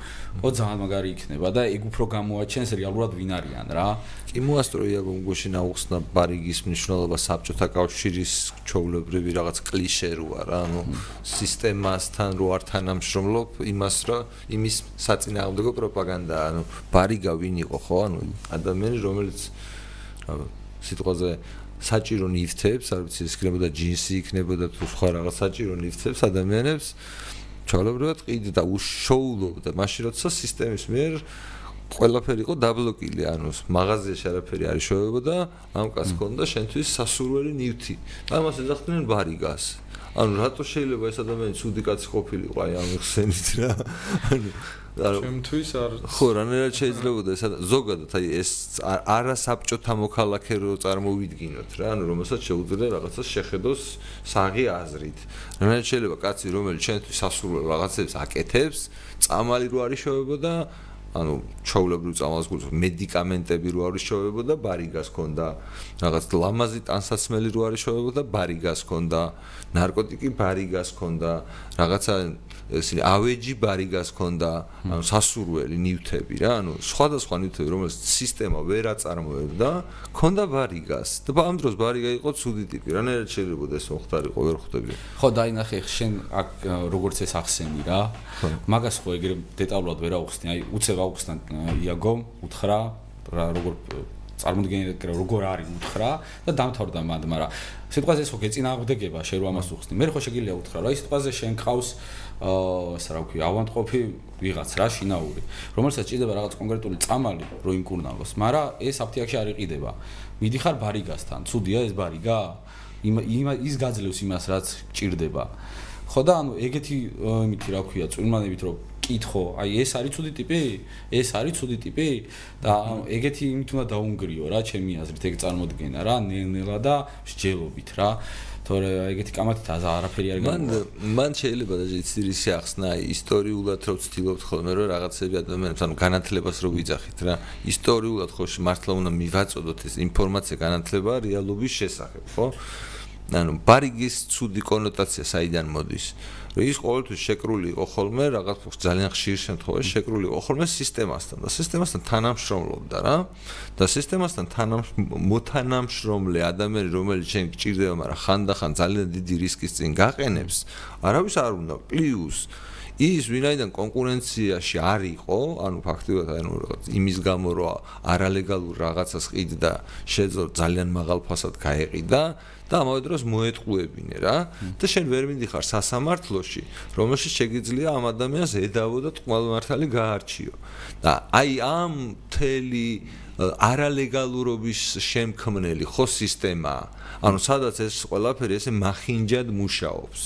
ხო ძალიან მაგარი იქნება და ეგ უფრო გამოაჩენს რეალურად ვინ არიან რა. კი მოასწროია გუშინ აუხსნა ბარიგის მნიშვნელობა საბჭოთა კავშირის ჩოვლებრივი რაღაც კლიშე როა რა, ანუ სისტემასთან რო არ თანამშრომლობ, იმას რა, იმის საწინააღმდეგო პროპაგანდა, ანუ ბარიგა ვინ იყო ხო, ანუ ადამიანი რომელიც სიტყვაზე საჭირო ნივთებს, არ ვიცი, იქნებოდა ჯინსი, იქნებოდა თუ სხვა რაღაც საჭირო ნივთებს ადამიანებს ჩაოლებრად ყიდდა უშოულობდა, მაშინ როცა სისტემის მიერ ყველაფერი იყო დაბლოკილი, ანუ მაღაზიაში არაფერი არ შევებოდა, ამ კაც ქონდა შენთვის სასურველი ნივთი. ამას ეძახდნენ ბარიგას. ანუ რატო შეიძლება ეს ადამიანი ცუდი კაცი ყოფილიყო აი ამ ხსენით რა? ანუ ჩემთვის არ ხო რანაირად შეიძლება ეს ზოგადად აი ეს არასაბჭოთა მოქალაქე რო წარმოვიდგინოთ რა ანუ რომელსაც შეუძლია რაღაცას შეხედოს საღი აზრით. რანაირად შეიძლება კაცი რომელიც ჩვენთვის სასურველ რაღაცებს აკეთებს წამალი რო არის შევებოდა ანუ ჩაულებრივ წამალს გულს მედიკამენტები რო არის შევებოდა ბარიგას ქონდა რაღაც ლამაზი ტანსაცმელი რო არის შევებოდა ბარიგას ქონდა ნარკოტიკი ბარიგას ქონდა რაღაცა ესენი ავეჯი ბარიგას ქონდა ანუ სასურველი ნივთები რა ანუ სხვადასხვა ნივთები რომელიც სისტემა ვერ აწარმოებდა ქონდა ბარიგას. და ამ დროს ბარიგა იყო ცუდი ტიპი რანაირად შეიძლება ეს მოხდარიყო ვერ ხვდები? ხო დაინახე შენ აქ როგორც ეს ახსენი რა. მაგას ხო ეგრე დეტალურად ვერ აუხსნი. აი უცებ აუხსნა იაგო უთხრა რა როგორ წარმოდგენილი როგორ არის უთხრა და დამთავრდა მანდ მაგრამ სიტყვაზე ხო გეწინააღმდეგება შენ რო ამას უხსნი. მე ხო შეგიძლია უთხრა რა? ის სიტყვაზე შენ ყავს ასე რა ვქი ავანტყოფი ვიღაც რა შინაური რომელსაც ჭირდება რაღაც კონკრეტული წამალი რო იმკურნალოს მაგრამ ეს აფთიაქში არ იყიდება მიდიხარ ბარიგასთან ცუდია ეს ბარიგა იმ ის გაძლევს იმას რაც ჭირდება ხო და ანუ ეგეთი იმითი რა ვქია წვიმანებით რომ კითხო, აი ეს არის ცუდი ტიპი? ეს არის ცუდი ტიპი? და ეგეთი იმით უნდა დაუნგრიო რა, ჩემი აზრით, ეგ წარმოდგენა რა, ნელ-ნელა და მსჯელობით რა. თორე ეგეთი კამათით არაფერი არ გამო. მან მან შეიძლება და ისე ახსნა ისტორიულად რო ვცდილობთ ხოლმე რომ რაღაცები ადამიანებს ანუ განათლებას რო ვიძახით რა. ისტორიულად ხო მართლა უნდა მივაწოდოთ ეს ინფორმაცია განათლება რეალობის შესახებ, ხო? ანუ ბარიგის ცუდი კონოტაცია საიდან მოდის? რომ ის ყოველთვის შეკრული იყო ხოლმე რაღაც ძალიან ხშირ შემთხვევაში შეკრული იყო ხოლმე სისტემასთან და სისტემასთან თანამშრომლობდა რა და სისტემასთან თანამოთანამშრომლე ადამიანი რომელიც შენ გჭირდება მაგრამ ხანდახან ძალიან დიდი რისკის წინ გაყენებს არავის არ უნდა პლუს ის ვინაიდან კონკურენციაში არ იყო, ანუ ფაქტობრივად ანუ რაღაც იმის გამო რომ არალეგალურ რაღაცას ყიდდა, შეძლო ძალიან მაღალ ფასად გაეყიდა და ამავე დროს მოეთყუებინე რა და შენ ვერ მიდიხარ სასამართლოში, რომელშიც შეგიძლია ამ ადამიანს ედავო და თვალმართალი გაარჩიო. და აი ამ თელი არალეგალურობის შემქმნელი ხო სისტემაა. ანუ სადაც ეს ყველაფერი ესე მახინჯად მუშაობს.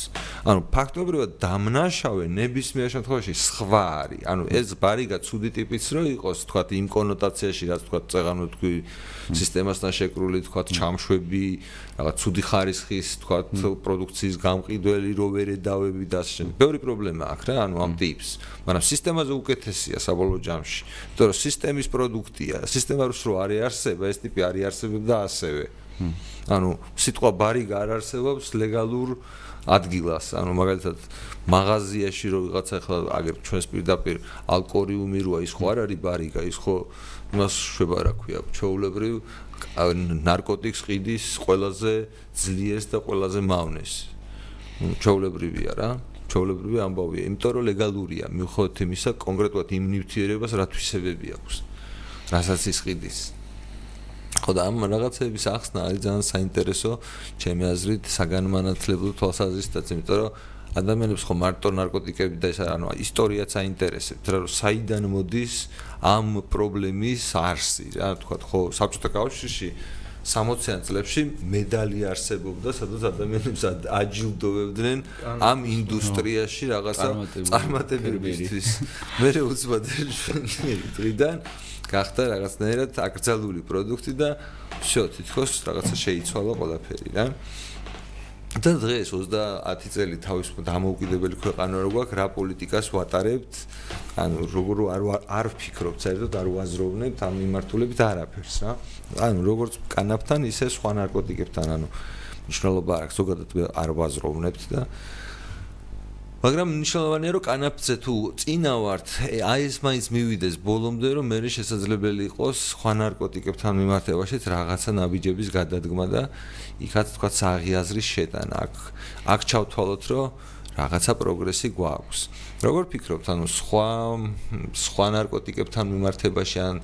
ანუ ფაქტობრივად დამნაშავე ნებისმიერ შემთხვევაში სხვა არის. ანუ ეს ბარიგა ცუდი ტიპის რო იყოს, თქვა იმ კონოტაციაში, რაც თქვა წეღანო თქვი სისტემასთან შეკრული, თქვა ჩამშვები, რაღაც ცუდი ხარისხის, თქვა პროდუქციის გამყიდველი როვერე დავები და ასე შემდეგ. ბევრი პრობლემა აქვს რა, ანუ ამ ტიპს. მაგრამ სისტემაზე უკეთესია საბოლოო ჯამში. იმიტომ რომ სისტემის პროდუქტია, სისტემა რო არის არსება, ეს ტიპი არის არსებობდა ასევე. ანუ სიტყვა ბარიგა არ არსებობს ლეგალურ ადგილას, ანუ მაგალითად მაღაზიაში რო ვიღაცა ახლა აგერ ჩვენს პირდაპირ ალკორიუმი როა ის ხო არ არის ბარიგა, ის ხო იმას შვება რა ქვია, ჩაულებრივ ნარკოტიკს ყიდის ყველაზე ძლიერს და ყველაზე მავნეს. ჩაულებრივია რა. ჩაულებრივი ამბავია, იმიტომ რომ ლეგალურია, მიუხედავად იმისა, კონკრეტულად იმ ნივთიერებას რა თვისებები აქვს. რასაც ის ყიდის. ხო და ამ რაღაცების ახსნა არის ძალიან საინტერესო ჩემი აზრით საგანმანათლებლო თვალსაზრისითაც იმიტომ რომ ადამიანებს ხო მარტო ნარკოტიკები და ეს ანუ ისტორიაც აინტერესებს რა რომ საიდან მოდის ამ პრობლემის არსი რა თქვა ხო საბჭოთა კავშირში 60-იან წლებში медალი არსებობდა, სადაც ადამიანებს აჯილდოვებდნენ ამ ინდუსტრიაში რაღაცა წარმატებებისთვის. მე უცბად დღიდან გახდა რაღაცნაირად აკრძალული პროდუქტი და всё, თითქოს რაღაცა შეიცვალა ყველაფერი რა. და დღეს 30 წელი თავის დამოუკიდებელი ქვეყანა რო გვაქვს, რა პოლიტიკას ვატარებთ? ანუ როგორ არ არ ვფიქრობთ, საერთოდ არ ვაზროვნებთ ამ მიმართულებით არაფერს რა. ანუ როგორც კანაფთან, ისე სხვა ნარკოტიკებთან, ანუ მნიშვნელობა აქვს, ზოგადად არ ვაზროვნებთ და მაგრამ მნიშვნელოვანია რომ კანაფზე თუ წინა ვართ აი ეს მაინც მივიდეს ბოლომდე რომ მე შესაძლებელი იყოს სხვა ნარკოტიკებთან მიმართებაში რაღაცა ნაბიჯების გადადგმა და იქაც თქვა საღიაზრის შეტანა. აქ აქ ჩავთვალოთ რომ რაღაცა პროგრესი გვაქვს. როგორ ფიქრობთ ანუ სხვა სხვა ნარკოტიკებთან მიმართებაში ან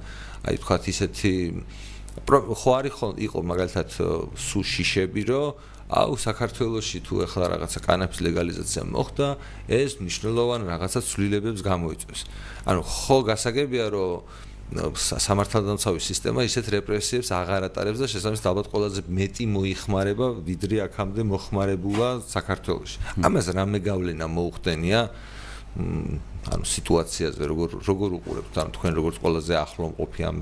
აი თქვა ისეთი ხო არის ხო იყო მაგალითად სუ შიშები რომ აუ საქართველოსში თუ ახლა რაღაცა კანაფის ლეგალიზაცია მოხდა, ეს მნიშვნელოვან რაღაცა ცვლილებებს გამოიწვევს. ანუ ხო გასაგებია, რომ სამართალდამცავი სისტემა ისეთ რეპრესიებს აღარ ატარებს და შესაძლოა ალბათ ყველაზე მეტი მოიხმარება ვიდრე აქამდე მოხმარებულა საქართველოში. ამას რამე გავლენა მოუხდენია ანუ სიტუაციაზე როგორ როგორ უყურებთ ამ თქვენ როგორც ყველაზე ახლო მყოფი ამ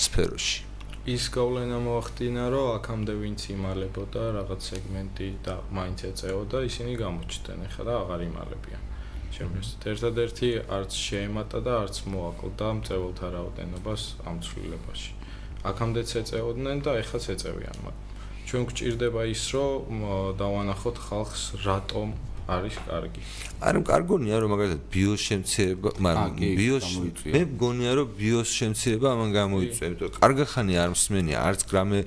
სფეროში? ის გავლენა მოახდინა, რომ აქამდე ვინც იმალებოდა რაღაც სეგმენტი და მაინც ეწეოდა, ისინი გამოჩნდნენ ახლა და აღარ იმალებიან. შემოსეთ. ერთადერთი არც შეემატა და არც მოაკლდა მწეველთა რაოდენობას ამ ცვლილებაში. აქამდეც ეწეოდნენ და ეხლაც ეწევიან, მაგრამ ჩვენ გვჭირდება ის, რომ დავანახოთ ხალხს რატომ არის კარგი. არა, კარგონია რომ მაგალითად ბიოსემცირება, მაგრამ ბიოს მე მგონია რომ ბიოსემცირება ამან გამოიწვია, იმიტომ რომ კარგახანი არ მსმენია არც გრამე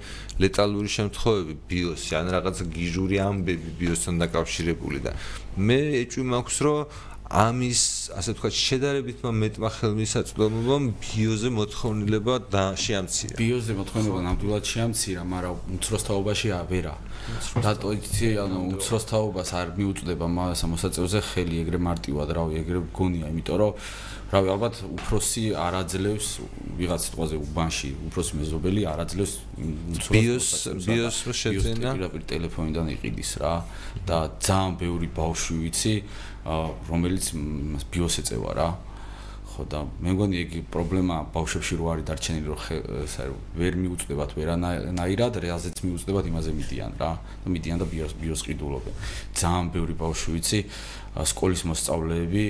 ლეტალური შემთხვევები ბიოსი, ან რაღაც გიჟური ამბები ბიოსთან დაკავშირებული და მე ეჭვი მაქვს რომ ამის ასე ვთქვათ შედარებით მეტმა ხელმისაწვდომობამ ბიოზე მოთხოვნილება და შეამცირა. ბიოზე მოთხოვნილება ნამდვილად შეამცირა, მაგრამ უმცროსთაობაში აბერა. დატოიცი, ანუ უმცროსთაობას არ მიუწვდება მას მოსაწევზე ხელი ეგრე მარტივად, რავი, ეგრე გონია, იმიტომ რომ რავი, ალბათ უფროსი არაძლევს ვიღაც სიტყვაზე უბანში, უფროსი მეზობელი არაძლევს ბიოს ბიოს შეძენა. პირდაპირ ტელეფონიდან იყიდის რა და ძალიან ბევრი ბავშვი ვიცი რომელიც ბიოს ეწევა რა ხო და მე მგონი ეგ პრობლემა ბავშვებში რო არის დარჩენილი რომ ესე ვერ მიუწდებათ ვერანაირად რეალზეც მიუწდებათ იმაზე მიდიან რა. და მიდიან და ბიოს ბიოს ყიდულობენ. ძალიან ბევრი ბავშვი ვიცი სკოლის მოსწავლეები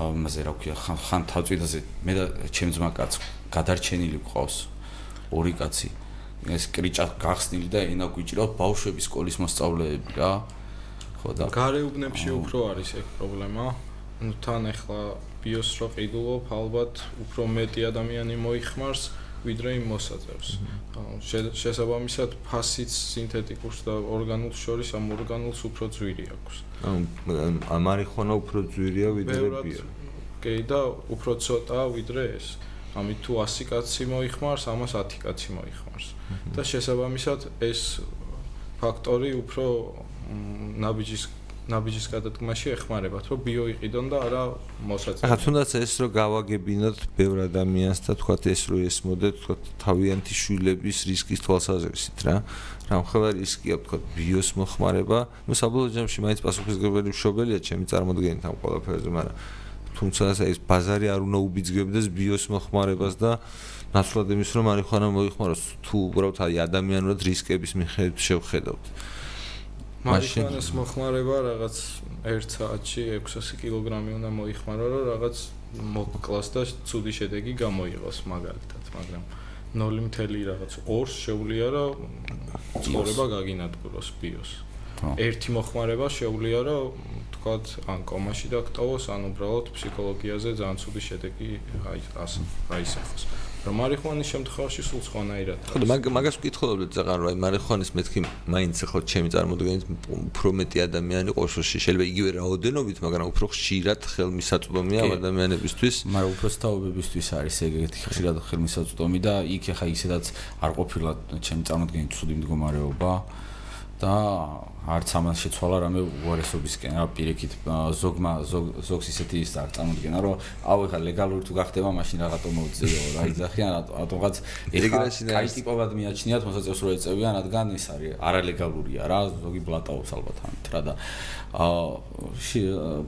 იმაზე რა ქვია ხან თავწვიდაზე მე და ჩემ ძმა კაც გადარჩენილი ყავს. ორი კაცი. ეს კრიჭა გახსნილი და ენა გვიჭირავს ბავშვების სკოლის მოსწავლეები რა ხო და გარეუბნებში უფრო არის ეგ პრობლემა. ну თან ახლა ბიოს რო ყიდულობ, ალბათ უფრო მეტი ადამიანი მოიხმარს, ვიდრე იმ მოსაწევს. შესაბამისად ფასიც სინთეტიკურს და ორგანულს შორის ამ ორგანულს უფრო ძვირი აქვს. ანუ მარიხუანა უფრო ძვირია ვიდრე ბიო. კი და უფრო ცოტა ვიდრე ეს. ამით თუ 100 კაცი მოიხმარს, ამას 10 კაცი მოიხმარს. და შესაბამისად ეს ფაქტორი უფრო ნაბიჯის ნაბიჯის გადადგმაში ეხმარებათ, რომ ბიო იყიდონ და არა მოსაწევი. ახლა თუნდაც ეს რო გავაგებინოთ ბევრ ადამიანს და თქვათ ეს რო ესმოდეთ, თქვათ თავიანთი შვილების რისკის თვალსაზრისით რა. რა მხოლოდ რისკია თქვათ ბიოს მოხმარება, ну საბოლოო ჯამში მაინც პასუხისგებელი მშობელია ჩემი წარმოდგენით ამ ყველაფერზე, მაგრამ თუმცა ეს ბაზარი არ უნდა უბიძგებდეს ბიოს მოხმარებას და ნაცვლად იმის რომ მარიხანა მოიხმაროს თუ უბრალოდ აი ადამიანურად რისკების მიხედვით შევხედავთ. მარიხანას მოხმარება რაღაც 1 საათში 600 კილოგრამი უნდა მოიხმარო რომ რაღაც მოკლას და ცუდი შედეგი გამოიღოს მაგალითად, მაგრამ 0 რაღაც 2 შეუძლია რომ ცხოვრება გაგინადგუროს ბიოს. ერთი მოხმარება შეუძლია რომ თქვათ ან კომაში დაკტოვოს ან უბრალოდ ფსიქოლოგიაზე ძალიან ცუდი შედეგი აი ასე აისახოს. რომ მარიხუანის შემთხვევაში სულ სხვანაირად. ხო მაგ მაგას ვკითხულობთ ზაღარ რა მარიხუანის მეთქი მაინც ხო ჩემი წარმოდგენით უფრო მეტი ადამიანი ყოშოში შეიძლება იგივე რაოდენობით მაგრამ უფრო ხშირად ხელმისაწვდომია ამ ადამიანებისთვის მაგრამ უფრო სტაობებისთვის არის ეგეთი ხშირად ხელმისაწვდომი და იქ ახლა ისედაც არ ყოფილა ჩემი წარმოდგენით ცუდი მდგომარეობა და არც ამას შეცვალა რამე უარესობისკენ რა პირიქით ზოგმა ზოგს ისეთი ის არ წარმოდგენა რომ აუ ეხა ლეგალური თუ გახდება მაშინ რაღაცა მოუწიო რა იძახიან რატომღაც ეხა კაი ტიპობად მიაჩნიათ მოსაწევს რო ეწევიან რადგან ის არის არალეგალურია რა ზოგი ბლატაობს ალბათ ამით რა და აა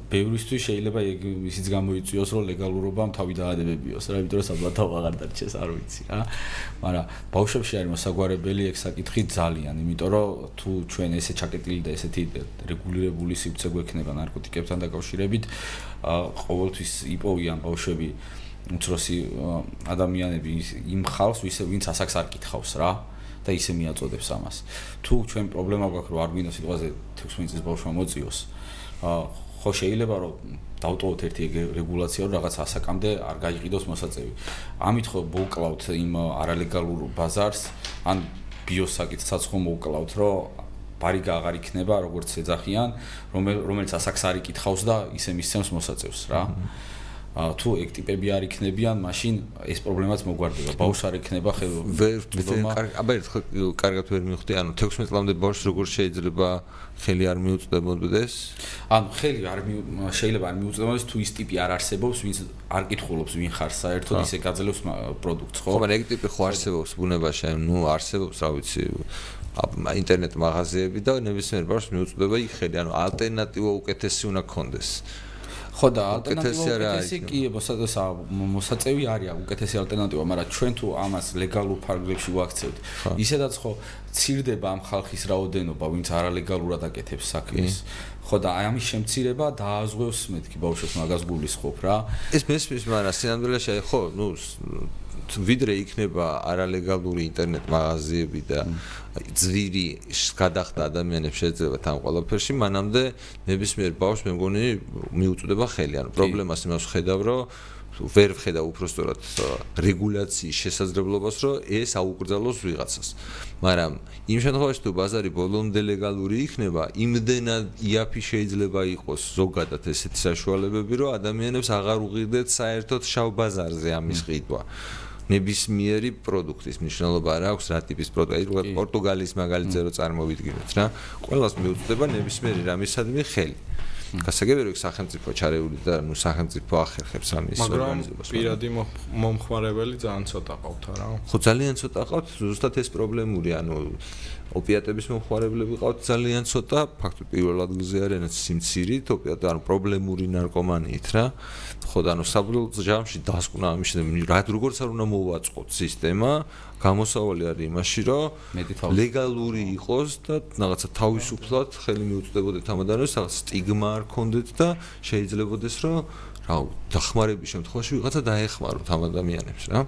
ბევრისთვის შეიძლება ეგ ისიც გამოიწვიოს რომ ლეგალურობამ თავი დაადებებიოს რა იმიტომ რომ საბლატაო აღარ დარჩეს არ ვიცი რა. მაგრამ ბავშვებში არის მოსაგვარებელი ეგ საკითხი ძალიან იმიტომ რომ თუ ჩვენ ესე ჩაკეტილი და ესეთი რეგულირებული სივრცე გვექნება ნარკოტიკებთან დაკავშირებით ყოველთვის იპოვიან ბავშვები უცროსი ადამიანები იმ ხალხს ვინც ასაკს არ კითხავს რა და ისე მიაწოდებს ამას. თუ ჩვენ პრობლემა გვაქვს რომ არ გვინდა სიტყვაზე 16 წლის ბავშვმა მოწიოს, აა ხო შეიძლება რომ დავტოვოთ ერთი რეგულაცია რომ რაღაც ასაკამდე არ გაიყიდოს მოსაწევი. ამით ხო მოუკლავთ იმ არალეგალურ ბაზარს, ან ბიოსაკითხსაც ხო მოუკლავთ, რომ ბარიგა აღარ იქნება, როგორც ეძახიან, რომელიც ასაკს არ იკითხავს და ისე მისცემს მოსაწევს რა. თუ ეგ ტიპები არ იქნებიან, მაშინ ეს პრობლემაც მოგვარდება. ბავშვს არ იქნება ხელ ვერ აბა ერთხელ კარგად ვერ მივხვდი, ანუ 16 წლამდე ბავშვს როგორ შეიძლება ხელი არ მიუწდებოდეს? ანუ ხელი არ შეიძლება არ მიუწდებოდეს თუ ის ტიპი არ არსებობს, ვინც არ კითხულობს ვინ ხარ საერთოდ ისე გაძლევს პროდუქტს, ხო? ხო, მაგრამ ეგ ტიპი ხო არსებობს ბუნებაში, ანუ არსებობს, რა ვიცი, ინტერნეტ მაღაზიები და ნებისმიერ ბავშვს მიუწვდება იქ ხელი, ანუ ალტერნატივა უკეთესი უნდა კონდეს. ხო და ალტერნატივა უკეთესი კი მოსაწევი არის უკეთესი ალტერნატივა, მაგრამ ჩვენ თუ ამას ლეგალურ ფარგლებში ვაქცევთ, ისედაც ხო ცირდება ამ ხალხის რაოდენობა, ვინც არალეგალურად აკეთებს საქმეს. ხო და აი ამის შემცირება დააზღვევს მეთქი ბავშვებს მაგას გულისხმობ რა. ეს მესმის, მაგრამ სინამდვილეში ხო, ნუ ვიდრე იქნება არალეგალური ინტერნეტ მაღაზიები და ძვირი გადახდა ადამიანებს შეიძლება თან ყველაფერში, მანამდე ნებისმიერ ბავშვს მე მგონი მიუწვდება ხელი, ანუ პრობლემას იმას ხედავ, რომ ვერ ვხედა უფრო სწორად რეგულაციის შესაძლებლობას, რომ ეს აუკრძალოს ვიღაცას. მაგრამ იმ შემთხვევაში თუ ბაზარი ბოლომდე ლეგალური იქნება, იმდენად იაფი შეიძლება იყოს ზოგადად ესეთი საშუალებები, რომ ადამიანებს აღარ უღირდეთ საერთოდ შავ ბაზარზე ამის ყიდვა. ნებისმიერი პროდუქტის მნიშვნელობა არ აქვს რა ტიპის პროდუქტი. პორტუგალიის მაგალითზე რო წარმოვიდგინოთ რა, ყველას მიუწვდება ნებისმიერი რამისადმი ხელი. გასაგებია სახელმწიფო ჩარეული და ნუ სახელმწიფო ახერხებს ამის ორგანიზებას მაგრამ პირადი მომხმარებელი ძალიან ცოტა ყავთ რა. ხო ძალიან ცოტა ყავთ ზუსტად ეს პრობლემური ანუ ოპიატების მომხმარებლები ყავთ ძალიან ცოტა. ფაქტობრივად პირველ ადგილზე არიან სიმცირით ოპიატი ანუ პრობლემური ნარკომანიით რა. ხო და ანუ საბოლოო ჯამში დასკვნა ამის რა როგორც არ უნდა მოვაწყოთ სისტემა გამოსავალი არის იმაში რომ ლეგალური იყოს და რაღაცა თავისუფლად ხელი მიუწვდებოდეთ ამ ადამიანებს რაღაც სტიგმა არ ქონდეთ და შეიძლებაოდეს რომ რა დახმარების შემთხვევაში ვიღაცა დაეხმაროთ ამ ადამიანებს რა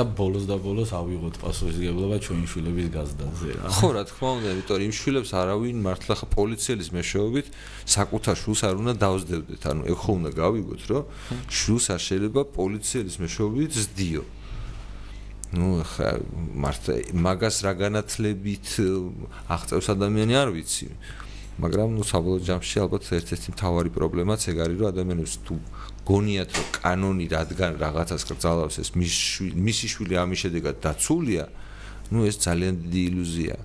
და ბოლოს და ბოლოს ავიღოთ პასუხისგებლობა ჩვენი შვილების გაზდაზე რა. ხო, რა თქმა უნდა, იმიტომ რომ იმ შვილებს არავინ მართლა ხა პოლიციელის მეშვეობით საკუთარ შულს არ უნდა დაავსდებდეთ. ანუ ეხ უნდა გავიგოთ, რომ შულს არ შეიძლება პოლიციელის მეშვეობით ზდიო. ну ხა მართლა მაგას რა განათლებით აღწევს ადამიანი არ ვიცი მაგრამ ну საბოლოო ჯამში ალბათ ერთ-ერთი მთავარი პრობლემაც ეგ არის რომ ადამიანებს თუ გონიათ რომ კანონი რადგან რაღაცას კრძალავს ეს მისი შვილი ამის შედეგად დაცულია ну ეს ძალიან დიდი ილუზიაა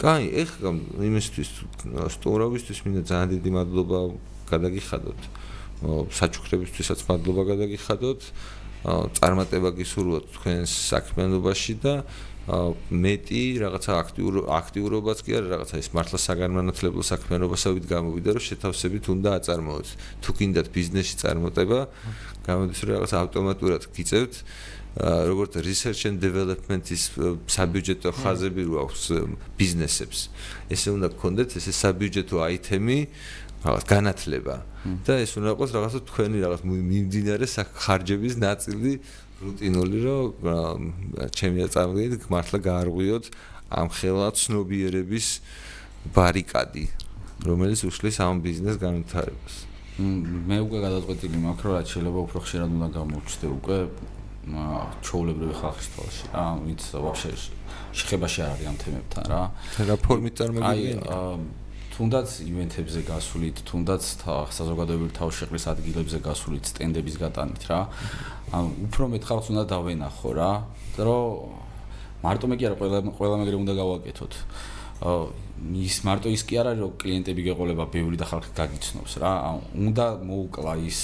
კაი, ეხლა იმისთვის სტუმრობისთვის მინდა ძალიან დიდი მადლობა გადაგიხადოთ. საჩუქრებისთვისაც მადლობა გადაგიხადოთ. წარმატება გისურვოთ თქვენს საქმიანობაში და მეტი რაღაცა აქტიურ აქტიურობაც კი არა რაღაცა ის მართლა საგანმანათლებლო საქმიანობასავით გამოვიდა რომ შეთავსებით უნდა აწარმოოთ. თუ გინდათ ბიზნესში წარმატება, გამოდის რომ რაღაცა ავტომატურად გიწევთ როგორც research and development-ის საბიუჯეტო ხაზები რო აქვს ბიზნესებს. ესე უნდა გქონდეთ ესე საბიუჯეტო აიტემი, რაღაც განათლება. და ეს უნდა იყოს რაღაცა თქვენი რაღაც მიმდინარე ხარჯების ნაწილი რუტინული, რომ ჩემი აწარმოებით მართლა გაარღვიოთ ამ ხელა ცნობიერების ბარიკადი, რომელიც უშლის ამ ბიზნეს განვითარებას. მე უკვე გადაწყვეტილი მაქვს, რომ რაც შეიძლება უფრო ხშირად უნდა გამოვჩდე უკვე ჩაოლებრივი ხალხის თვალში. რა ვინც ვაფშე შეხებაში არ არის ამ თემებთან რა. რა ფორმით წარმოგიდგენია აი თუნდაც ივენთებზე გასულით თუნდაც საზოგადოებრივ თავშეყრის ადგილებზე გასულით სტენდების გატანით რა. ან უფრო მეტ ხალხს უნდა დავენახო რა რომ მარტო მე კი არა ყველა ყველა მეგრე უნდა გავაკეთოთ. ის მარტო ის კი არ არის რომ კლიენტები გეყოლება ბევრი და ხალხი გაგიცნობს რა. უნდა მოუკლა ის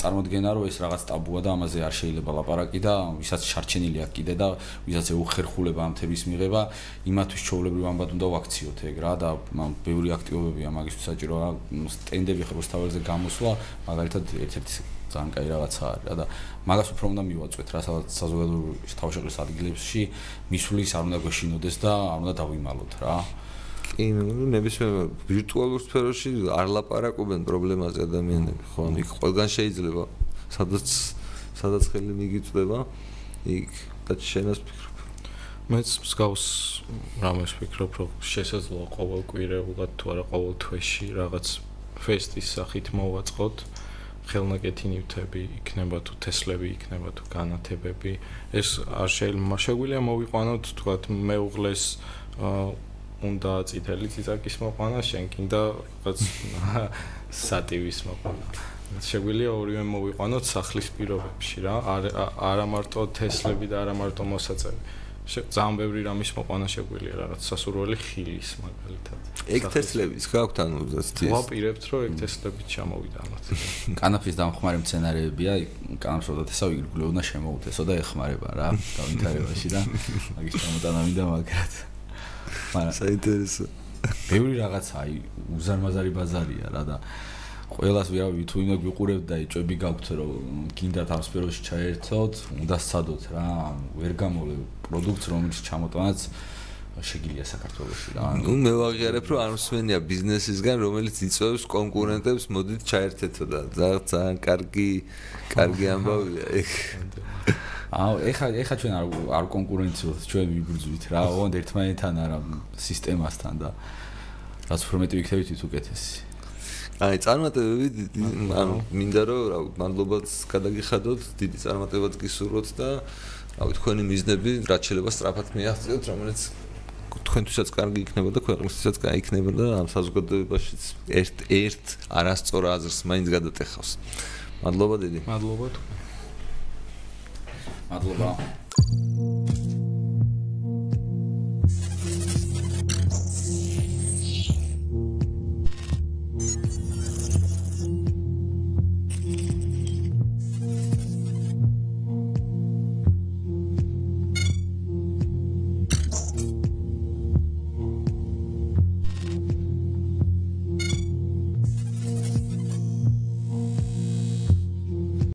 წარმოადგენა რომ ეს რაღაც ტაბუა და ამაზე არ შეიძლება ლაპარაკი და ვისაც შარჩენილი აქვს კიდე და ვისაც ეუხერხულება ამ თემის მიღება იმათვის ჩაოლებრივ ამბად უნდა ვაქციოთ ეგ რა და ბევრი აქტივობებია მაგისთვის საჭიროა სტენდები ხროსთაველზე გამოსვლა მაგალითად ერთ-ერთი ძალიან კაი რაღაცა არის რა და მაგას უფრო უნდა მივაწვეთ რა სადაც საზოგადოებრივი თავშეყრის ადგილებში მისulis არ უნდა გვეშინოდეს და არ უნდა დავიმალოთ რა კი, ნებისმიერ ვირტუალურ სფეროში არ ლაპარაკობენ პრობლემაზე ადამიანები, ხო? იქ ყველგან შეიძლება სადაც სადაც ხელი მიგიწდება, იქ და შენას ფიქრობ. მეც მსგავს რამეს ფიქრობ, რომ შესაძლოა ყოველ კვირეულად თუ არა ყოველ თვეში რაღაც ფესტის სახით მოვაწყოთ. ხელნაკეთი ნივთები იქნება თუ თესლები იქნება თუ განათებები ეს არ შეიძლება შეგვიძლია მოვიყვანოთ თქვათ მეუღლეს უნდა წითელი ციცაკის მოყვანა, შენ კიდე რაღაც სატივის მოყვანა. შეგვიძლია ორივე მოვიყვანოთ სახლის პირობებში რა, არა მარტო თესლები და არა მარტო მოსაწევი. ძალიან ბევრი რამის მოყვანა შეგვიძლია რაღაც სასურველი ხილის მაგალითად. ეგ თესლების გაქვთ ანუ ზუსტად. ვაპირებთ რომ ეგ თესლები ჩამოვიდანოთ. კანაფის დამხმარე მცენარეებია, კანაფს როდა თესავ იგრგულე უნდა შემოუთესო და ეხმარება რა, დავითარებაში და მაგის ჩამოტანა მინდა მაგრად. მაგრამ საინტერესო ბევრი რაღაცა აი უზარმაზარი ბაზარია რა და ყველას ვირავი თუ იმე გვიყურებთ და ეჭები გაქვთ რომ გინდათ ამ სფეროში ჩაერთოთ უნდა სცადოთ რა ვერ გამოლე პროდუქტს რომელიც ჩამოტანაც შეგილია საქართველოსში რა ნუ მე ვაღიარებ რომ არ მსმენია ბიზნესისგან რომელიც იწევს კონკურენტებს მოდით ჩაერთეთო და ძალიან კარგი კარგი ამბავია ეგ აუ ეხა ეხა ჩვენ არ არ კონკურენციულობთ ჩვენ ვიბრძვით რა ოღონდ ერთმანეთთან არა სისტემასთან და რაც უფრო მეტი ვიქნებით ის უკეთესი. აი წარმატებები ანუ მინდა რომ რა მადლობაც გადაგიხადოთ დიდი წარმატებაც გისურვოთ და რავი თქვენი მიზნები რაც შეიძლება სწრაფად მიაღწიოთ რომელიც თქვენთვისაც კარგი იქნება და ქვეყნისთვისაც კარგი იქნება და ამ საზოგადოებაშიც ერთ ერთ არასწორ აზრს მაინც გადატეხავს. მადლობა დიდი. მადლობა. თქვენ 马祖吧。